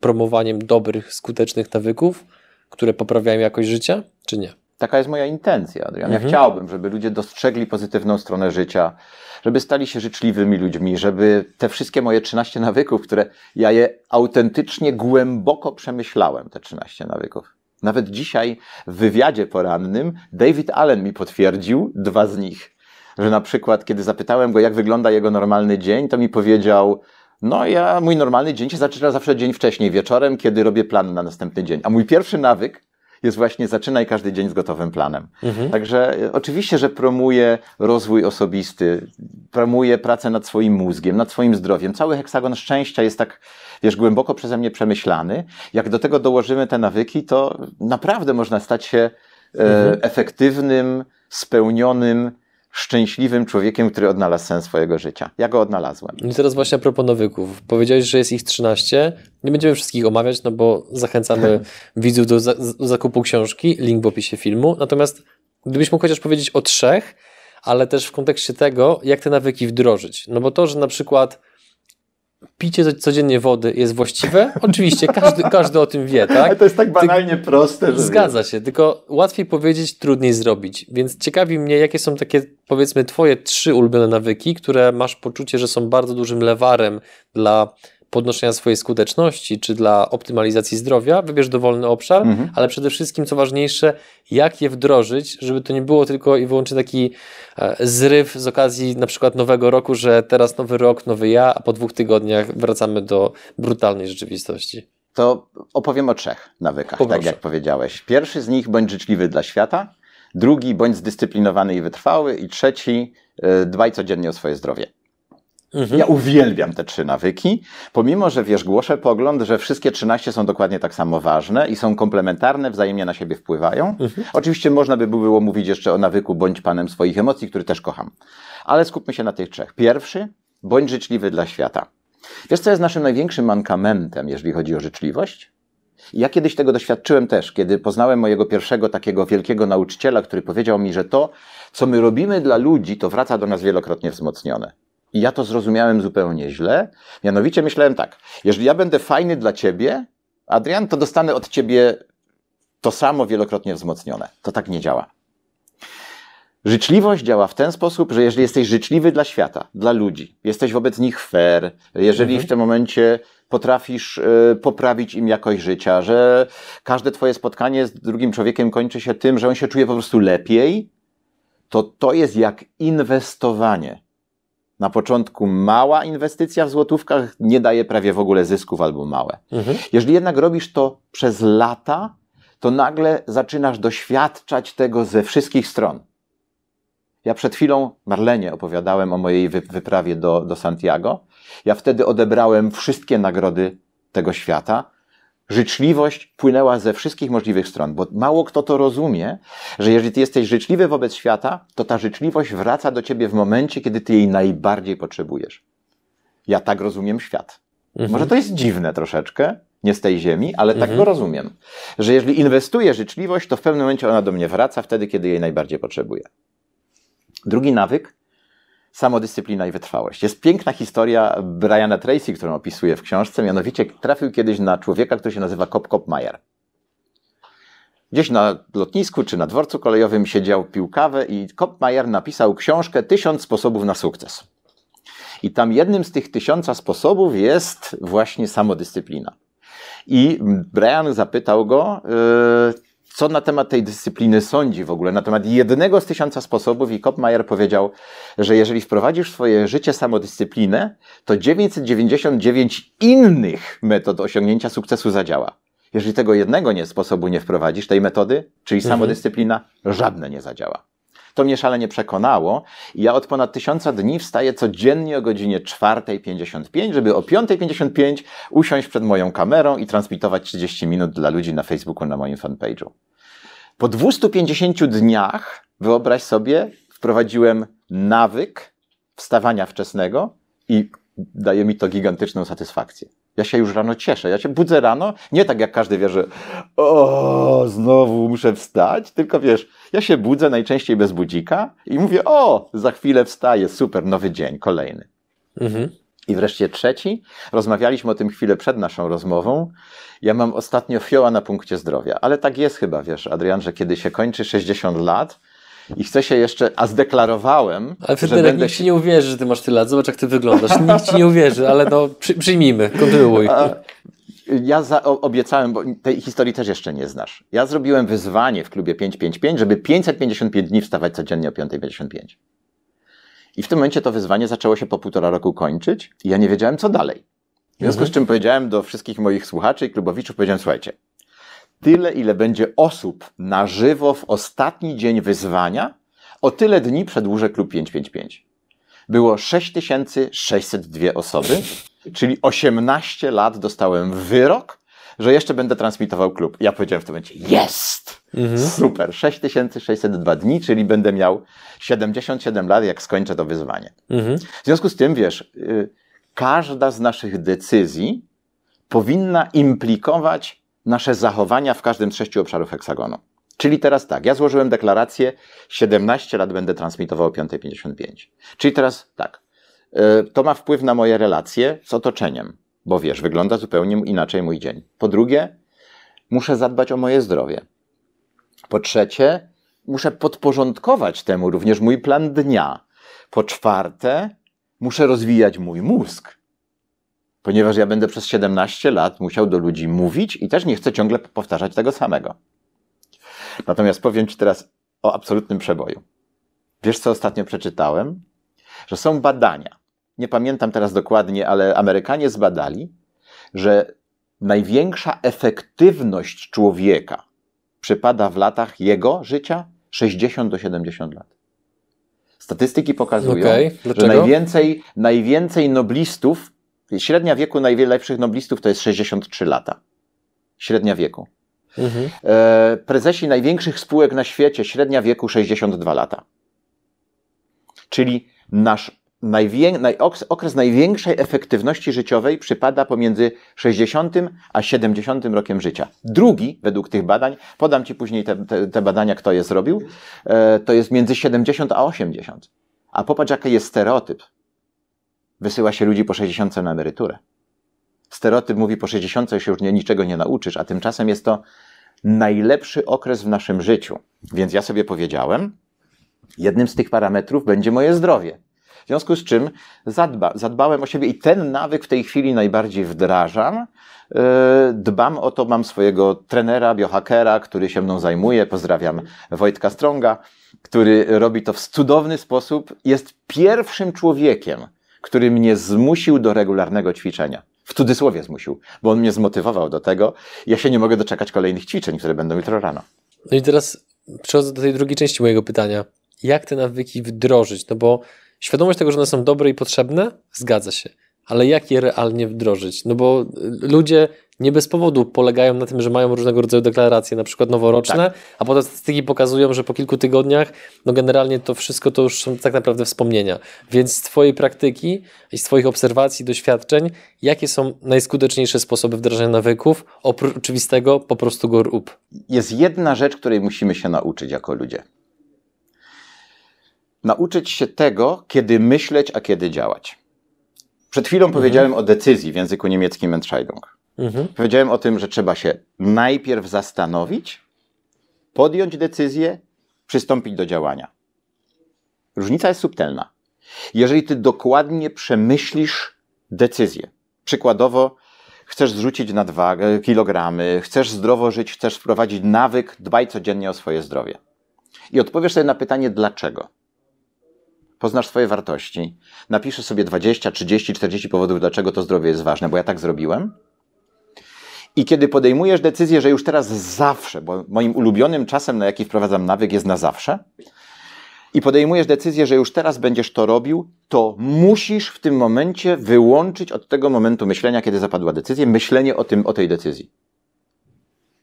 A: promowaniem dobrych, skutecznych nawyków, które poprawiają jakość życia, czy nie?
C: Taka jest moja intencja, Adrian. Ja
A: Mhm.
C: chciałbym, żeby ludzie dostrzegli pozytywną stronę życia, żeby stali się życzliwymi ludźmi, żeby te wszystkie moje 13 nawyków, które ja je autentycznie, głęboko przemyślałem, te 13 nawyków. Nawet dzisiaj w wywiadzie porannym David Allen mi potwierdził dwa z nich. Że na przykład, kiedy zapytałem go, jak wygląda jego normalny dzień, to mi powiedział, no ja, mój normalny dzień się zaczyna zawsze dzień wcześniej, wieczorem, kiedy robię plan na następny dzień. A mój pierwszy nawyk jest właśnie zaczynaj każdy dzień z gotowym planem. Mhm. Także e, oczywiście, że promuje rozwój osobisty, promuje pracę nad swoim mózgiem, nad swoim zdrowiem. Cały heksagon szczęścia jest tak, wiesz, głęboko przeze mnie przemyślany. Jak do tego dołożymy te nawyki, to naprawdę można stać się e, mhm. efektywnym, spełnionym, szczęśliwym człowiekiem, który odnalazł sens swojego życia. Ja go odnalazłem.
A: I teraz właśnie a propos nawyków. Powiedziałeś, że jest ich 13. Nie będziemy wszystkich omawiać, no bo zachęcamy widzów do, za do zakupu książki, link w opisie filmu. Natomiast gdybyś mógł chociaż powiedzieć o trzech, ale też w kontekście tego, jak te nawyki wdrożyć. No bo to, że na przykład picie codziennie wody jest właściwe? Oczywiście, każdy, każdy o tym wie, tak? Ale
C: to jest tak banalnie Ty... proste, że.
A: Zgadza się, tylko łatwiej powiedzieć, trudniej zrobić. Więc ciekawi mnie, jakie są takie, powiedzmy, Twoje trzy ulubione nawyki, które masz poczucie, że są bardzo dużym lewarem dla podnoszenia swojej skuteczności, czy dla optymalizacji zdrowia, wybierz dowolny obszar, mhm. ale przede wszystkim, co ważniejsze, jak je wdrożyć, żeby to nie było tylko i wyłącznie taki e, zryw z okazji na przykład nowego roku, że teraz nowy rok, nowy ja, a po dwóch tygodniach wracamy do brutalnej rzeczywistości.
C: To opowiem o trzech nawykach, Poproszę. tak jak powiedziałeś. Pierwszy z nich bądź życzliwy dla świata, drugi bądź zdyscyplinowany i wytrwały i trzeci e, dbaj codziennie o swoje zdrowie. Mhm. Ja uwielbiam te trzy nawyki, pomimo, że wiesz, głoszę pogląd, że wszystkie 13 są dokładnie tak samo ważne i są komplementarne, wzajemnie na siebie wpływają. Mhm. Oczywiście można by było mówić jeszcze o nawyku bądź panem swoich emocji, który też kocham. Ale skupmy się na tych trzech. Pierwszy, bądź życzliwy dla świata. Wiesz, co jest naszym największym mankamentem, jeżeli chodzi o życzliwość? Ja kiedyś tego doświadczyłem też, kiedy poznałem mojego pierwszego takiego wielkiego nauczyciela, który powiedział mi, że to, co my robimy dla ludzi, to wraca do nas wielokrotnie wzmocnione. I ja to zrozumiałem zupełnie źle. Mianowicie myślałem tak, jeżeli ja będę fajny dla ciebie, Adrian, to dostanę od ciebie to samo wielokrotnie wzmocnione. To tak nie działa. Życzliwość działa w ten sposób, że jeżeli jesteś życzliwy dla świata, dla ludzi, jesteś wobec nich fair, jeżeli mhm. w tym momencie potrafisz y, poprawić im jakość życia, że każde twoje spotkanie z drugim człowiekiem kończy się tym, że on się czuje po prostu lepiej, to to jest jak inwestowanie na początku mała inwestycja w złotówkach nie daje prawie w ogóle zysków albo małe. Mhm. Jeżeli jednak robisz to przez lata, to nagle zaczynasz doświadczać tego ze wszystkich stron. Ja przed chwilą Marlenie opowiadałem o mojej wyprawie do, do Santiago. Ja wtedy odebrałem wszystkie nagrody tego świata życzliwość płynęła ze wszystkich możliwych stron, bo mało kto to rozumie, że jeżeli ty jesteś życzliwy wobec świata, to ta życzliwość wraca do ciebie w momencie, kiedy ty jej najbardziej potrzebujesz. Ja tak rozumiem świat. Mhm. Może to jest dziwne troszeczkę, nie z tej ziemi, ale tak mhm. go rozumiem. Że jeżeli inwestuję życzliwość, to w pewnym momencie ona do mnie wraca wtedy, kiedy jej najbardziej potrzebuję. Drugi nawyk samodyscyplina i wytrwałość. Jest piękna historia Briana Tracy, którą opisuje w książce, mianowicie trafił kiedyś na człowieka, który się nazywa Kop Kop Mayer. Gdzieś na lotnisku czy na dworcu kolejowym siedział, pił kawę i Kop Mayer napisał książkę Tysiąc sposobów na sukces. I tam jednym z tych tysiąca sposobów jest właśnie samodyscyplina. I Brian zapytał go, yy, co na temat tej dyscypliny sądzi w ogóle, na temat jednego z tysiąca sposobów i Kopmajer powiedział, że jeżeli wprowadzisz w swoje życie samodyscyplinę, to 999 innych metod osiągnięcia sukcesu zadziała. Jeżeli tego jednego nie, sposobu nie wprowadzisz, tej metody, czyli mhm. samodyscyplina, żadne nie zadziała. To mnie szalenie przekonało i ja od ponad tysiąca dni wstaję codziennie o godzinie 4.55, żeby o 5.55 usiąść przed moją kamerą i transmitować 30 minut dla ludzi na Facebooku na moim fanpage'u. Po 250 dniach, wyobraź sobie, wprowadziłem nawyk wstawania wczesnego i daje mi to gigantyczną satysfakcję. Ja się już rano cieszę. Ja się budzę rano, nie tak jak każdy wie, że o, znowu muszę wstać, tylko wiesz, ja się budzę najczęściej bez budzika i mówię, o, za chwilę wstaję, super, nowy dzień, kolejny. Mhm. I wreszcie trzeci, rozmawialiśmy o tym chwilę przed naszą rozmową. Ja mam ostatnio fioła na punkcie zdrowia, ale tak jest chyba, wiesz, Adrian, że kiedy się kończy 60 lat, i chcę się jeszcze, a zdeklarowałem,
A: ale że będę... nikt ci nie uwierzy, że ty masz tyle lat, zobacz jak ty wyglądasz, nikt ci nie uwierzy, ale no przy, przyjmijmy, kontynuuj. A,
C: ja za, obiecałem, bo tej historii też jeszcze nie znasz. Ja zrobiłem wyzwanie w klubie 555, żeby 555 dni wstawać codziennie o 5.55. I w tym momencie to wyzwanie zaczęło się po półtora roku kończyć i ja nie wiedziałem, co dalej. W związku mhm. z czym powiedziałem do wszystkich moich słuchaczy i klubowiczów, powiedziałem, słuchajcie, tyle, ile będzie osób na żywo w ostatni dzień wyzwania, o tyle dni przedłużę klub 555. Było 6602 osoby, czyli 18 lat dostałem wyrok, że jeszcze będę transmitował klub. Ja powiedziałem w tym momencie, jest! Super, 6602 dni, czyli będę miał 77 lat, jak skończę to wyzwanie.
A: Mhm.
C: W związku z tym, wiesz, y, każda z naszych decyzji powinna implikować nasze zachowania w każdym z sześciu obszarów heksagonu. Czyli teraz tak, ja złożyłem deklarację, 17 lat będę transmitował o 5.55. Czyli teraz tak, y, to ma wpływ na moje relacje z otoczeniem, bo wiesz, wygląda zupełnie inaczej mój dzień. Po drugie, muszę zadbać o moje zdrowie. Po trzecie, muszę podporządkować temu również mój plan dnia. Po czwarte, muszę rozwijać mój mózg. Ponieważ ja będę przez 17 lat musiał do ludzi mówić i też nie chcę ciągle powtarzać tego samego. Natomiast powiem Ci teraz o absolutnym przeboju. Wiesz, co ostatnio przeczytałem? Że są badania. Nie pamiętam teraz dokładnie, ale Amerykanie zbadali, że największa efektywność człowieka przypada w latach jego życia 60 do 70 lat. Statystyki pokazują,
A: Okej,
C: że najwięcej, najwięcej noblistów, średnia wieku najlepszych noblistów to jest 63 lata. Średnia wieku.
A: Mhm.
C: E, prezesi największych spółek na świecie, średnia wieku 62 lata. Czyli nasz najwię, naj, okres, okres największej efektywności życiowej przypada pomiędzy 60 a 70 rokiem życia. Drugi, według tych badań, podam Ci później te, te, te badania, kto je zrobił, e, to jest między 70 a 80. A popatrz, jaki jest stereotyp. Wysyła się ludzi po 60 na emeryturę. Stereotyp mówi, po 60 się już nie, niczego nie nauczysz, a tymczasem jest to najlepszy okres w naszym życiu. Więc ja sobie powiedziałem, jednym z tych parametrów będzie moje zdrowie. W związku z czym zadba, zadbałem o siebie i ten nawyk w tej chwili najbardziej wdrażam. Yy, Dbam o to, mam swojego trenera, biohackera, który się mną zajmuje. Pozdrawiam Wojtka Stronga, który robi to w cudowny sposób. Jest pierwszym człowiekiem, który mnie zmusił do regularnego ćwiczenia. W cudzysłowie zmusił, bo on mnie zmotywował do tego. Ja się nie mogę doczekać kolejnych ćwiczeń, które będą jutro rano.
A: No i teraz przechodzę do tej drugiej części mojego pytania. Jak te nawyki wdrożyć? No bo świadomość tego, że one są dobre i potrzebne, zgadza się. Ale jak je realnie wdrożyć? No bo y, ludzie nie bez powodu polegają na tym, że mają różnego rodzaju deklaracje, na przykład noworoczne, a potem statystyki pokazują, że po kilku tygodniach, no generalnie to wszystko to już są tak naprawdę wspomnienia. Więc z Twojej praktyki i z Twoich obserwacji, doświadczeń, jakie są najskuteczniejsze sposoby wdrażania nawyków? Oprócz oczywistego, po prostu go rób.
C: Jest jedna rzecz, której musimy się nauczyć jako ludzie. Nauczyć się tego, kiedy myśleć, a kiedy działać. Przed chwilą powiedziałem o decyzji w języku niemieckim Entscheidung.
A: Mhm.
C: Powiedziałem o tym, że trzeba się najpierw zastanowić, podjąć decyzję, przystąpić do działania. Różnica jest subtelna. Jeżeli ty dokładnie przemyślisz decyzję, przykładowo chcesz zrzucić nadwagę, kilogramy, chcesz zdrowo żyć, chcesz wprowadzić nawyk, dbaj codziennie o swoje zdrowie. I odpowiesz sobie na pytanie dlaczego. Poznasz swoje wartości, napiszesz sobie 20, 30, 40 powodów, dlaczego to zdrowie jest ważne, bo ja tak zrobiłem. I kiedy podejmujesz decyzję, że już teraz zawsze, bo moim ulubionym czasem, na jaki wprowadzam nawyk, jest na zawsze, i podejmujesz decyzję, że już teraz będziesz to robił, to musisz w tym momencie wyłączyć od tego momentu myślenia, kiedy zapadła decyzja, myślenie o, tym, o tej decyzji.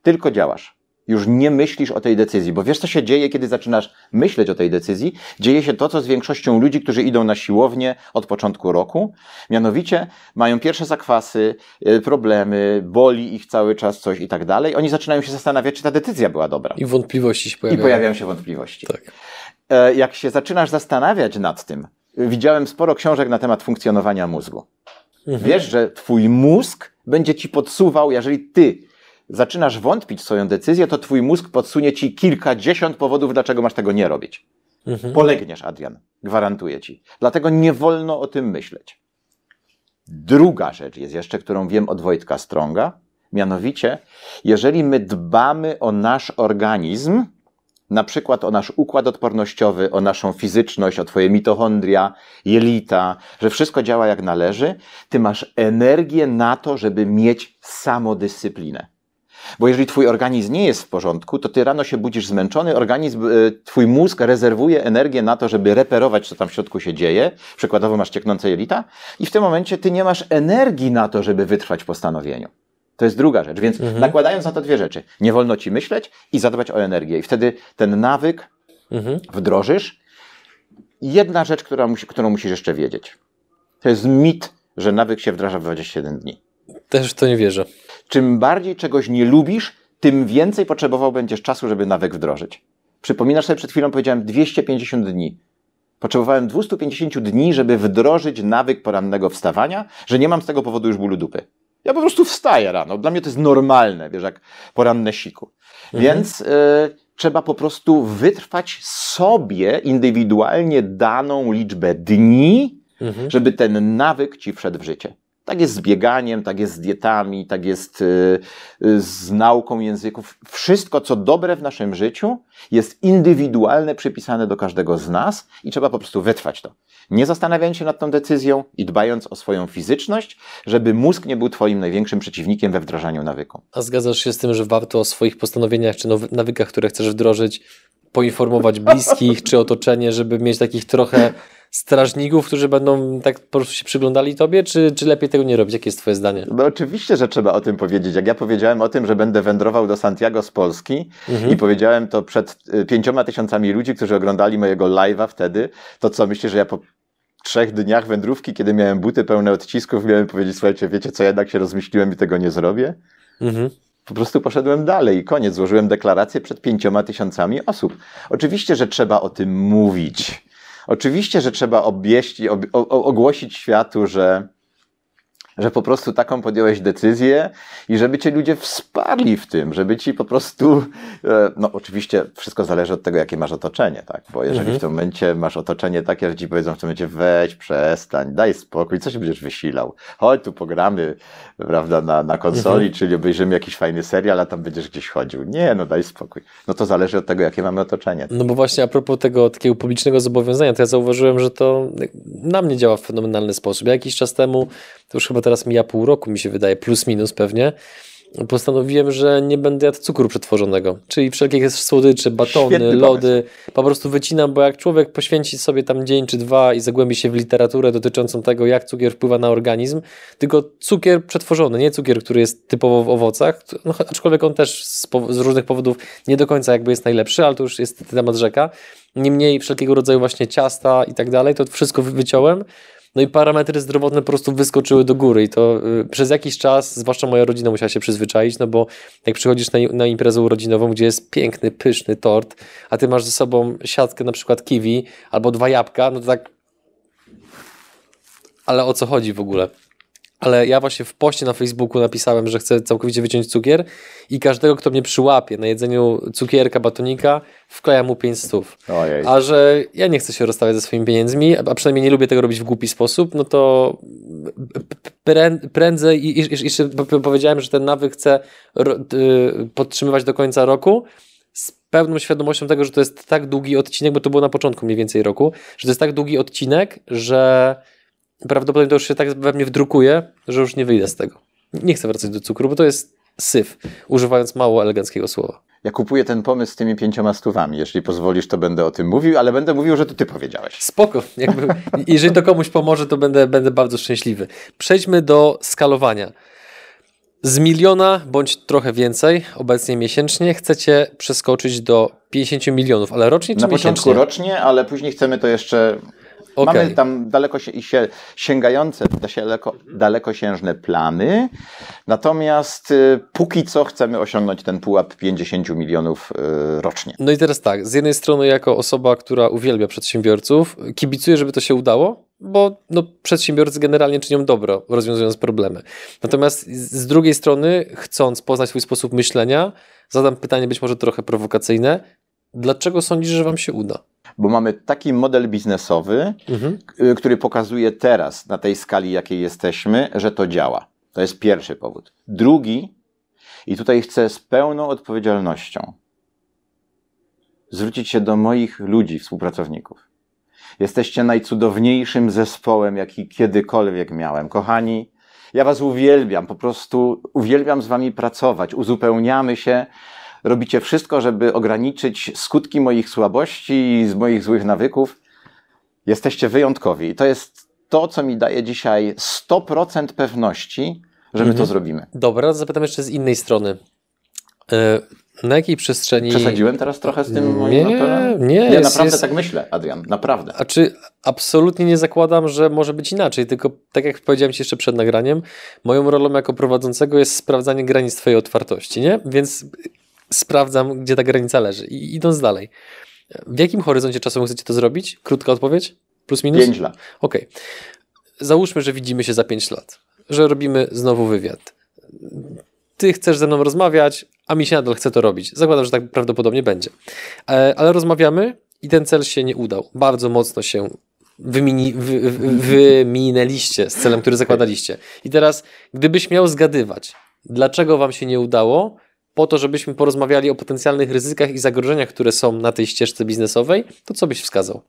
C: Tylko działasz. Już nie myślisz o tej decyzji, bo wiesz, co się dzieje, kiedy zaczynasz myśleć o tej decyzji? Dzieje się to, co z większością ludzi, którzy idą na siłownię od początku roku. Mianowicie mają pierwsze zakwasy, y, problemy, boli ich cały czas coś i tak dalej. Oni zaczynają się zastanawiać, czy ta decyzja była dobra.
A: I wątpliwości się
C: I
A: pojawiają.
C: pojawiają się wątpliwości.
A: Tak.
C: E, Jak się zaczynasz zastanawiać nad tym, widziałem sporo książek na temat funkcjonowania mózgu. Wiesz, że twój mózg będzie ci podsuwał, jeżeli ty zaczynasz wątpić w swoją decyzję, to twój mózg podsunie ci kilkadziesiąt powodów, dlaczego masz tego nie robić. Polegniesz, Adrian. Gwarantuję ci. Dlatego nie wolno o tym myśleć. Druga rzecz jest jeszcze, którą wiem od Wojtka Stronga. Mianowicie, jeżeli my dbamy o nasz organizm, na przykład o nasz układ odpornościowy, o naszą fizyczność, o twoje mitochondria, jelita, że wszystko działa jak należy, ty masz energię na to, żeby mieć samodyscyplinę. Bo jeżeli twój organizm nie jest w porządku, to ty rano się budzisz zmęczony, organizm, y, twój mózg rezerwuje energię na to, żeby reperować, co tam w środku się dzieje. Przykładowo masz cieknące jelita i w tym momencie ty nie masz energii na to, żeby wytrwać postanowieniu. To jest druga rzecz, więc
A: Mhm.
C: nakładając na to dwie rzeczy, nie wolno ci myśleć i zadbać o energię. I wtedy ten nawyk
A: Mhm.
C: wdrożysz. Jedna rzecz, która musi, którą musisz jeszcze wiedzieć. To jest mit, że nawyk się wdraża w 21 dni.
A: Też w to nie wierzę.
C: Czym bardziej czegoś nie lubisz, tym więcej potrzebował będziesz czasu, żeby nawyk wdrożyć. Przypominasz sobie, przed chwilą powiedziałem 250 dni. Potrzebowałem 250 dni, żeby wdrożyć nawyk porannego wstawania, że nie mam z tego powodu już bólu dupy. Ja po prostu wstaję rano. Dla mnie to jest normalne, wiesz, jak poranne siku. Więc y, trzeba po prostu wytrwać sobie indywidualnie daną liczbę dni,
A: Mhm.
C: żeby ten nawyk ci wszedł w życie. Tak jest z bieganiem, tak jest z dietami, tak jest y, y, z nauką języków. Wszystko, co dobre w naszym życiu, jest indywidualne, przypisane do każdego z nas i trzeba po prostu wytrwać to. Nie zastanawiając się nad tą decyzją i dbając o swoją fizyczność, żeby mózg nie był twoim największym przeciwnikiem we wdrażaniu nawyku.
A: A zgadzasz się z tym, że warto o swoich postanowieniach czy nawykach, które chcesz wdrożyć, poinformować bliskich czy otoczenie, żeby mieć takich trochę strażników, którzy będą tak po prostu się przyglądali tobie, czy, czy lepiej tego nie robić? Jakie jest twoje zdanie?
C: No oczywiście, że trzeba o tym powiedzieć. Jak ja powiedziałem o tym, że będę wędrował do Santiago z Polski
A: Mhm.
C: i powiedziałem to przed y, pięcioma tysiącami ludzi, którzy oglądali mojego live'a wtedy, to co, myślisz, że ja po trzech dniach wędrówki, kiedy miałem buty pełne odcisków, miałem powiedzieć, słuchajcie, wiecie co, jednak się rozmyśliłem i tego nie zrobię?
A: Mhm.
C: Po prostu poszedłem dalej i koniec. Złożyłem deklarację przed pięcioma tysiącami osób. Oczywiście, że trzeba o tym mówić. Oczywiście, że trzeba obieści, ob, ogłosić światu, że, że po prostu taką podjąłeś decyzję i żeby cię ludzie wsparli w tym, żeby ci po prostu, e, no oczywiście wszystko zależy od tego, jakie masz otoczenie, tak? Bo jeżeli
A: Mhm.
C: w tym momencie masz otoczenie takie, że ci powiedzą w tym momencie weź, przestań, daj spokój, co się będziesz wysilał? Chodź tu pogramy, prawda, na, na konsoli, czyli obejrzymy jakiś fajny serial, a tam będziesz gdzieś chodził. Nie, no daj spokój. No to zależy od tego, jakie mamy otoczenie.
A: No bo właśnie a propos tego takiego publicznego zobowiązania, to ja zauważyłem, że to na mnie działa w fenomenalny sposób. Ja jakiś czas temu, to już chyba teraz mija pół roku, mi się wydaje, plus minus pewnie, postanowiłem, że nie będę jadł cukru przetworzonego, czyli wszelkie słodycze, batony,
C: Świetny
A: lody, po prostu wycinam, bo jak człowiek poświęci sobie tam dzień czy dwa i zagłębi się w literaturę dotyczącą tego, jak cukier wpływa na organizm, tylko cukier przetworzony, nie cukier, który jest typowo w owocach, no, aczkolwiek on też z, z różnych powodów nie do końca jakby jest najlepszy, ale to już jest temat rzeka. Niemniej wszelkiego rodzaju właśnie ciasta i tak dalej, to wszystko wy- wyciąłem. No i parametry zdrowotne po prostu wyskoczyły do góry i to y, przez jakiś czas, zwłaszcza moja rodzina musiała się przyzwyczaić, no bo jak przychodzisz na, na imprezę urodzinową, gdzie jest piękny, pyszny tort, a ty masz ze sobą siatkę na przykład kiwi albo dwa jabłka, no to tak ale o co chodzi w ogóle? Ale ja właśnie w poście na Facebooku napisałem, że chcę całkowicie wyciąć cukier i każdego, kto mnie przyłapie na jedzeniu cukierka, batonika, wklejam mu 5 stów.
C: Ojej.
A: A że ja nie chcę się rozstawiać ze swoimi pieniędzmi, a przynajmniej nie lubię tego robić w głupi sposób, no to prę- prędzej i, i, powiedziałem, że ten nawyk chcę y, podtrzymywać do końca roku z pełną świadomością tego, że to jest tak długi odcinek, bo to było na początku mniej więcej roku, że to jest tak długi odcinek, że prawdopodobnie to już się tak we mnie wdrukuje, że już nie wyjdę z tego. Nie chcę wracać do cukru, bo to jest syf, używając mało eleganckiego słowa.
C: Ja kupuję ten pomysł z tymi pięcioma stówami. Jeśli pozwolisz, to będę o tym mówił, ale będę mówił, że to ty powiedziałeś.
A: Spoko. Jakby, jeżeli to komuś pomoże, to będę, będę bardzo szczęśliwy. Przejdźmy do skalowania. Z miliona bądź trochę więcej, obecnie miesięcznie, chcecie przeskoczyć do 50 milionów, ale rocznie czy
C: Na początku
A: miesięcznie?
C: rocznie, ale później chcemy to jeszcze.
A: Okej.
C: Mamy tam daleko się, sięgające, daleko, dalekosiężne plany. Natomiast y, póki co chcemy osiągnąć ten pułap 50 milionów y, rocznie.
A: No i teraz tak, z jednej strony jako osoba, która uwielbia przedsiębiorców, kibicuję, żeby to się udało, bo no, przedsiębiorcy generalnie czynią dobro, rozwiązując problemy. Natomiast z drugiej strony, chcąc poznać swój sposób myślenia, zadam pytanie być może trochę prowokacyjne. Dlaczego sądzisz, że wam się uda?
C: Bo mamy taki model biznesowy,
A: Mhm.
C: y, który pokazuje teraz, na tej skali, jakiej jesteśmy, że to działa. To jest pierwszy powód. Drugi, i tutaj chcę z pełną odpowiedzialnością zwrócić się do moich ludzi, współpracowników. Jesteście najcudowniejszym zespołem, jaki kiedykolwiek miałem. Kochani, Ja was uwielbiam, po prostu uwielbiam z wami pracować, uzupełniamy się. Robicie wszystko, żeby ograniczyć skutki moich słabości i z moich złych nawyków. Jesteście wyjątkowi. I to jest to, co mi daje dzisiaj 100% pewności, że my to
A: Mhm.
C: zrobimy.
A: Dobra, zapytam jeszcze z innej strony. E, Na jakiej przestrzeni...
C: Przesadziłem teraz trochę z tym moim
A: Nie,
C: apelem?
A: nie,
C: Nie,
A: jest-
C: naprawdę
A: jest-
C: tak myślę, Adrian, naprawdę.
A: A czy absolutnie nie zakładam, że może być inaczej, tylko tak jak powiedziałem Ci jeszcze przed nagraniem, moją rolą jako prowadzącego jest sprawdzanie granic Twojej otwartości, nie? Więc sprawdzam, gdzie ta granica leży. I idąc dalej. W jakim horyzoncie czasowym chcecie to zrobić? Krótka odpowiedź? Plus minus?
C: Pięć lat.
A: Okej. Załóżmy, że widzimy się za 5 lat, że robimy znowu wywiad. Ty chcesz ze mną rozmawiać, a mi się nadal chce to robić. Zakładam, że tak prawdopodobnie będzie. E, Ale rozmawiamy i ten cel się nie udał. Bardzo mocno się wymini, wy, wy, wyminęliście z celem, który zakładaliście. I teraz, gdybyś miał zgadywać, dlaczego wam się nie udało, po to, żebyśmy porozmawiali o potencjalnych ryzykach i zagrożeniach, które są na tej ścieżce biznesowej, to co byś wskazał?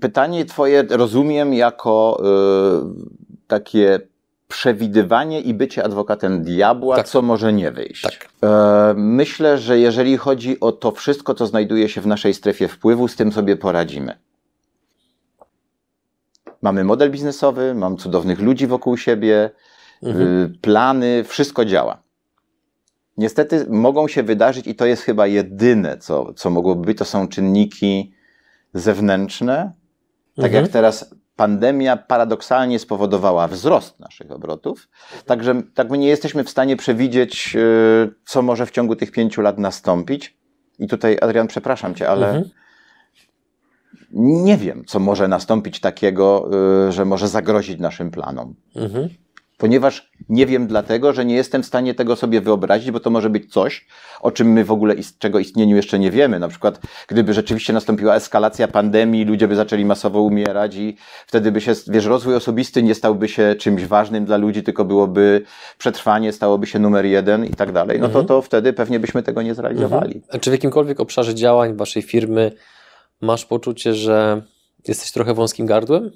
C: Pytanie Twoje rozumiem jako y, takie przewidywanie i bycie adwokatem diabła,
A: Tak.
C: co może nie wyjść.
A: Tak.
C: E, myślę, że jeżeli chodzi o to wszystko, co znajduje się w naszej strefie wpływu, z tym sobie poradzimy. Mamy model biznesowy, mam cudownych ludzi wokół siebie,
A: Mhm.
C: y, plany, wszystko działa. Niestety mogą się wydarzyć, i to jest chyba jedyne, co, co mogłoby być, to są czynniki zewnętrzne. Tak
A: Mhm.
C: jak teraz pandemia paradoksalnie spowodowała wzrost naszych obrotów, także tak my nie jesteśmy w stanie przewidzieć, y, co może w ciągu tych pięciu lat nastąpić. I tutaj, Adrian, przepraszam cię, ale
A: Mhm.
C: nie wiem, co może nastąpić takiego, y, że może zagrozić naszym planom.
A: Mhm.
C: Ponieważ nie wiem dlatego, że nie jestem w stanie tego sobie wyobrazić, bo to może być coś, o czym my w ogóle czego istnieniu jeszcze nie wiemy. Na przykład, gdyby rzeczywiście nastąpiła eskalacja pandemii, ludzie by zaczęli masowo umierać i wtedy by się, wiesz, rozwój osobisty nie stałby się czymś ważnym dla ludzi, tylko byłoby przetrwanie, stałoby się numer jeden i tak dalej. No to,
A: Mhm.
C: to wtedy pewnie byśmy tego nie zrealizowali.
A: Mhm. A czy w jakimkolwiek obszarze działań waszej firmy masz poczucie, że jesteś trochę wąskim gardłem,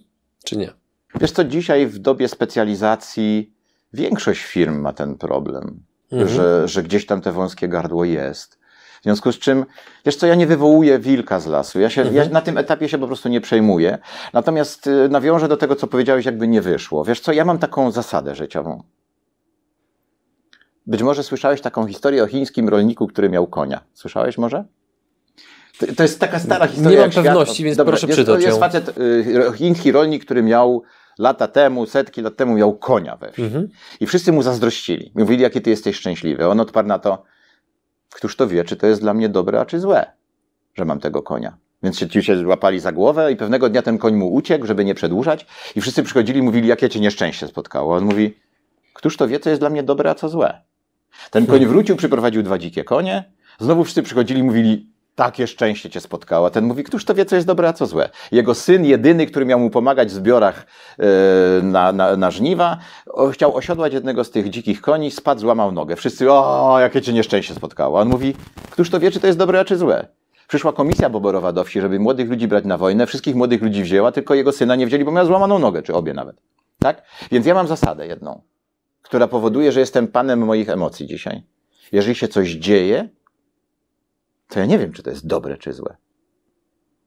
A: czy nie?
C: Wiesz co, dzisiaj w dobie specjalizacji większość firm ma ten problem,
A: Mhm.
C: że, że gdzieś tam te wąskie gardło jest. W związku z czym, wiesz co, ja nie wywołuję wilka z lasu. Ja, się,
A: Mhm.
C: ja na tym etapie się po prostu nie przejmuję. Natomiast y, nawiążę do tego, co powiedziałeś, jakby nie wyszło. Wiesz co, ja mam taką zasadę życiową. Być może słyszałeś taką historię o chińskim rolniku, który miał konia. Słyszałeś może? To, to jest taka stara historia.
A: Nie mam
C: jak świat.
A: pewności, więc proszę
C: jest,
A: przytoć
C: Jest facet, y, chiński rolnik, który miał lata temu, setki lat temu miał konia we wsi.
A: Mhm.
C: I wszyscy mu zazdrościli. Mówili, jakie ty jesteś szczęśliwy. On odparł na to, któż to wie, czy to jest dla mnie dobre, a czy złe, że mam tego konia. Więc się, ci się złapali za głowę i pewnego dnia ten koń mu uciekł, żeby nie przedłużać. I wszyscy przychodzili i mówili, jakie cię nieszczęście spotkało. On mówi, któż to wie, co jest dla mnie dobre, a co złe. Ten koń wrócił, przyprowadził dwa dzikie konie. Znowu wszyscy przychodzili i mówili, takie szczęście cię spotkało. Ten mówi, któż to wie, co jest dobre, a co złe. Jego syn, jedyny, który miał mu pomagać w zbiorach e, na, na, na żniwa, chciał osiodłać jednego z tych dzikich koni, spadł, złamał nogę. Wszyscy, o, jakie cię nieszczęście spotkało. On mówi, któż to wie, czy to jest dobre, a czy złe. Przyszła komisja poborowa do wsi, żeby młodych ludzi brać na wojnę. Wszystkich młodych ludzi wzięła, tylko jego syna nie wzięli, bo miał złamaną nogę, czy obie nawet. Tak? Więc ja mam zasadę jedną, która powoduje, że jestem panem moich emocji dzisiaj. Jeżeli się coś dzieje, to ja nie wiem, czy to jest dobre, czy złe.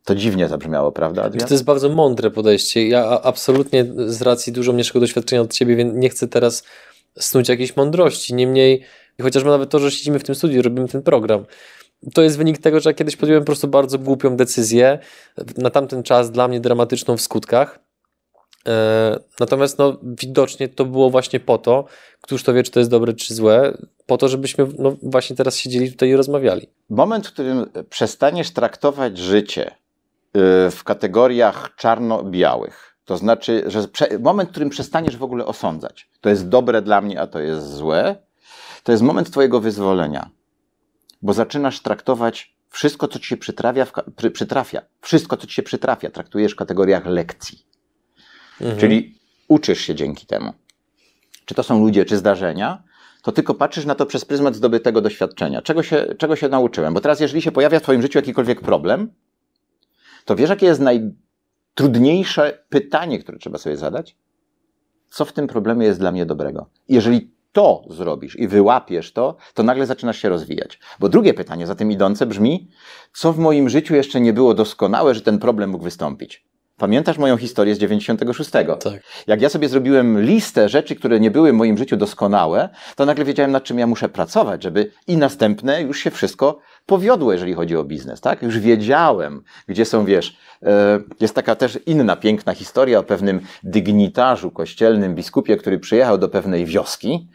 C: To dziwnie zabrzmiało, prawda, Adrian?
A: To jest bardzo mądre podejście. Ja absolutnie z racji dużo mniejszego doświadczenia od ciebie, więc nie chcę teraz snuć jakiejś mądrości. Niemniej, chociażby nawet to, że siedzimy w tym studiu, robimy ten program, to jest wynik tego, że ja kiedyś podjąłem po prostu bardzo głupią decyzję, na tamten czas dla mnie dramatyczną w skutkach. E, Natomiast no, widocznie to było właśnie po to, któż to wie, czy to jest dobre, czy złe, po to, żebyśmy no, właśnie teraz siedzieli tutaj i rozmawiali.
C: Moment, w którym przestaniesz traktować życie y, w kategoriach czarno-białych, to znaczy, że moment, w którym przestaniesz w ogóle osądzać, to jest dobre dla mnie, a to jest złe, to jest moment Twojego wyzwolenia, bo zaczynasz traktować wszystko, co Ci się przytrafia, przytrafia, wszystko, co Ci się przytrafia, traktujesz w kategoriach lekcji.
A: Mhm.
C: Czyli uczysz się dzięki temu. Czy to są ludzie, czy zdarzenia, to tylko patrzysz na to przez pryzmat zdobytego doświadczenia. Czego się, czego się nauczyłem? Bo teraz, jeżeli się pojawia w Twoim życiu jakikolwiek problem, to wiesz, jakie jest najtrudniejsze pytanie, które trzeba sobie zadać? co w tym problemie jest dla mnie dobrego. Jeżeli to zrobisz i wyłapiesz to, to nagle zaczynasz się rozwijać. Bo drugie pytanie za tym idące brzmi, co w moim życiu jeszcze nie było doskonałe, że ten problem mógł wystąpić? Pamiętasz moją historię z 96?
A: Tak.
C: Jak ja sobie zrobiłem listę rzeczy, które nie były w moim życiu doskonałe, to nagle wiedziałem, nad czym ja muszę pracować, żeby i następne już się wszystko powiodło, jeżeli chodzi o biznes, tak? Już wiedziałem, gdzie są, wiesz, e, jest taka też inna piękna historia o pewnym dygnitarzu kościelnym, biskupie, który przyjechał do pewnej wioski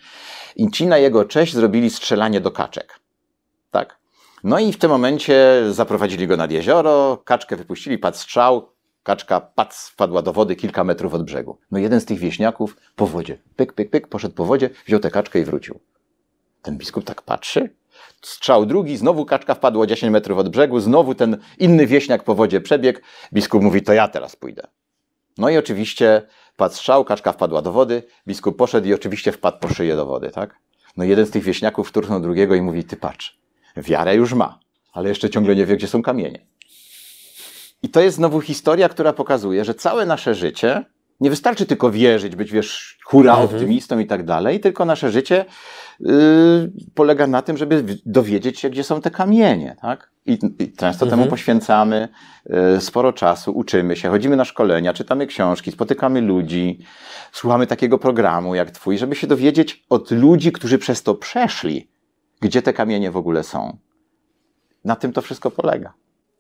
C: i ci na jego cześć zrobili strzelanie do kaczek, tak? No i w tym momencie zaprowadzili go nad jezioro, kaczkę wypuścili, padł strzał, Kaczka pac, wpadła do wody kilka metrów od brzegu. No jeden z tych wieśniaków po wodzie, pyk, pyk, pyk, poszedł po wodzie, wziął tę kaczkę i wrócił. Ten biskup tak patrzy, strzał drugi, znowu kaczka wpadła 10 metrów od brzegu, znowu ten inny wieśniak po wodzie przebiegł. Biskup mówi, to ja teraz pójdę. No i oczywiście padł strzał, kaczka wpadła do wody, biskup poszedł i oczywiście wpadł po szyję do wody, tak? No jeden z tych wieśniaków wtórnął drugiego i mówi, ty patrz, wiarę już ma, ale jeszcze ciągle nie wie, gdzie są kamienie. I to jest znowu historia, która pokazuje, że całe nasze życie nie wystarczy tylko wierzyć, być wiesz, hura mhm. optymistą i tak dalej, tylko nasze życie yy, polega na tym, żeby dowiedzieć się, gdzie są te kamienie, tak? I, i często mhm. temu poświęcamy yy, sporo czasu, uczymy się, chodzimy na szkolenia, czytamy książki, spotykamy ludzi, słuchamy takiego programu jak twój, żeby się dowiedzieć od ludzi, którzy przez to przeszli, gdzie te kamienie w ogóle są. Na tym to wszystko polega.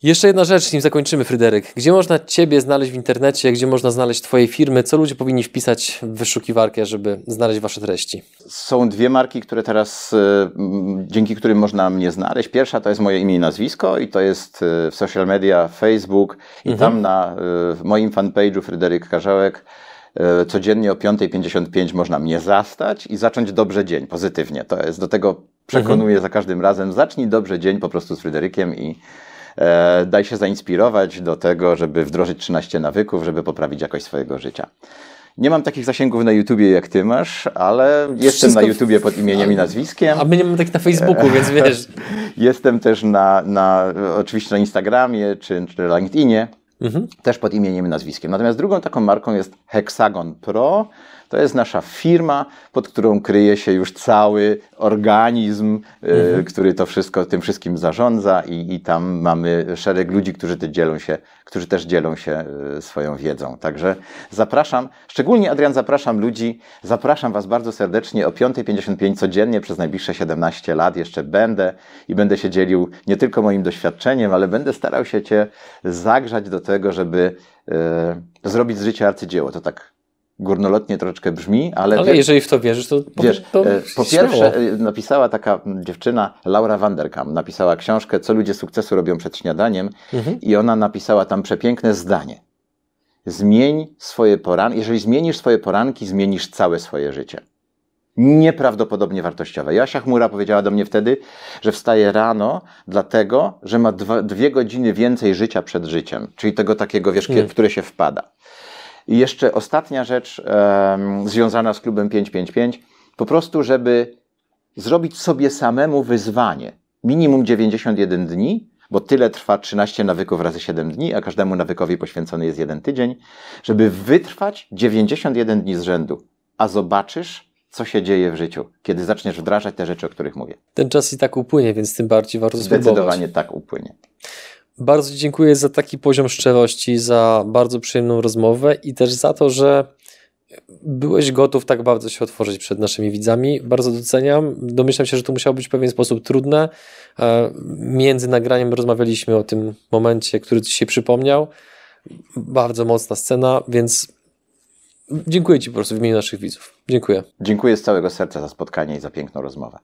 A: Jeszcze jedna rzecz, nim zakończymy, Fryderyk. Gdzie można Ciebie znaleźć w internecie, gdzie można znaleźć Twoje firmy? Co ludzie powinni wpisać w wyszukiwarkę, żeby znaleźć Wasze treści?
C: Są dwie marki, które teraz, e, dzięki którym można mnie znaleźć. Pierwsza to jest moje imię i nazwisko i to jest e, w social media Facebook i mhm. tam na e, moim fanpage'u Fryderyk Karzełek codziennie o 5.55 można mnie zastać i zacząć dobrze dzień, pozytywnie. To jest, do tego przekonuję mhm. za każdym razem. Zacznij dobrze dzień po prostu z Fryderykiem i daj się zainspirować do tego, żeby wdrożyć 13 nawyków, żeby poprawić jakość swojego życia. Nie mam takich zasięgów na YouTubie jak ty masz, ale jestem Wszystko... na YouTubie pod imieniem i nazwiskiem.
A: A my nie mamy takich na Facebooku, więc wiesz.
C: jestem też na, na oczywiście na Instagramie czy, czy LinkedInie. Mhm. Też pod imieniem i nazwiskiem. Natomiast drugą taką marką jest Hexagon Pro. To jest nasza firma, pod którą kryje się już cały organizm, e, mhm. który to wszystko, tym wszystkim zarządza i, i tam mamy szereg ludzi, którzy, te dzielą się, którzy też dzielą się e, swoją wiedzą. Także zapraszam, szczególnie Adrian, zapraszam ludzi, zapraszam Was bardzo serdecznie o 5.55 codziennie przez najbliższe 17 lat jeszcze będę i będę się dzielił nie tylko moim doświadczeniem, ale będę starał się Cię zagrzać do tego, żeby e, zrobić z życia arcydzieło. To tak górnolotnie troszeczkę brzmi, ale...
A: Ale jeżeli w to wierzysz, to
C: wiesz,
A: to
C: e, po pierwsze e, napisała taka dziewczyna, Laura Vanderkam, napisała książkę Co ludzie sukcesu robią przed śniadaniem mhm. i ona napisała tam przepiękne zdanie. Zmień swoje poranki, jeżeli zmienisz swoje poranki, zmienisz całe swoje życie. Nieprawdopodobnie wartościowe. Jasia Chmura powiedziała do mnie wtedy, że wstaje rano dlatego, że ma dwa, dwie godziny więcej życia przed życiem, czyli tego takiego, wiesz, hmm. w które się wpada. I jeszcze ostatnia rzecz um, związana z klubem 555, po prostu, żeby zrobić sobie samemu wyzwanie. Minimum 91 dni, bo tyle trwa 13 nawyków razy 7 dni, a każdemu nawykowi poświęcony jest jeden tydzień, żeby wytrwać 91 dni z rzędu. A zobaczysz, co się dzieje w życiu, kiedy zaczniesz wdrażać te rzeczy, o których mówię.
A: Ten czas i tak upłynie, więc tym bardziej warto
C: Zdecydowanie
A: spróbować.
C: tak upłynie.
A: Bardzo dziękuję za taki poziom szczerości, za bardzo przyjemną rozmowę i też za to, że byłeś gotów tak bardzo się otworzyć przed naszymi widzami. Bardzo doceniam. Domyślam się, że to musiało być w pewien sposób trudne. E, między nagraniem rozmawialiśmy o tym momencie, który ci się przypomniał. Bardzo mocna scena, więc dziękuję Ci po prostu w imieniu naszych widzów. Dziękuję.
C: Dziękuję z całego serca za spotkanie i za piękną rozmowę.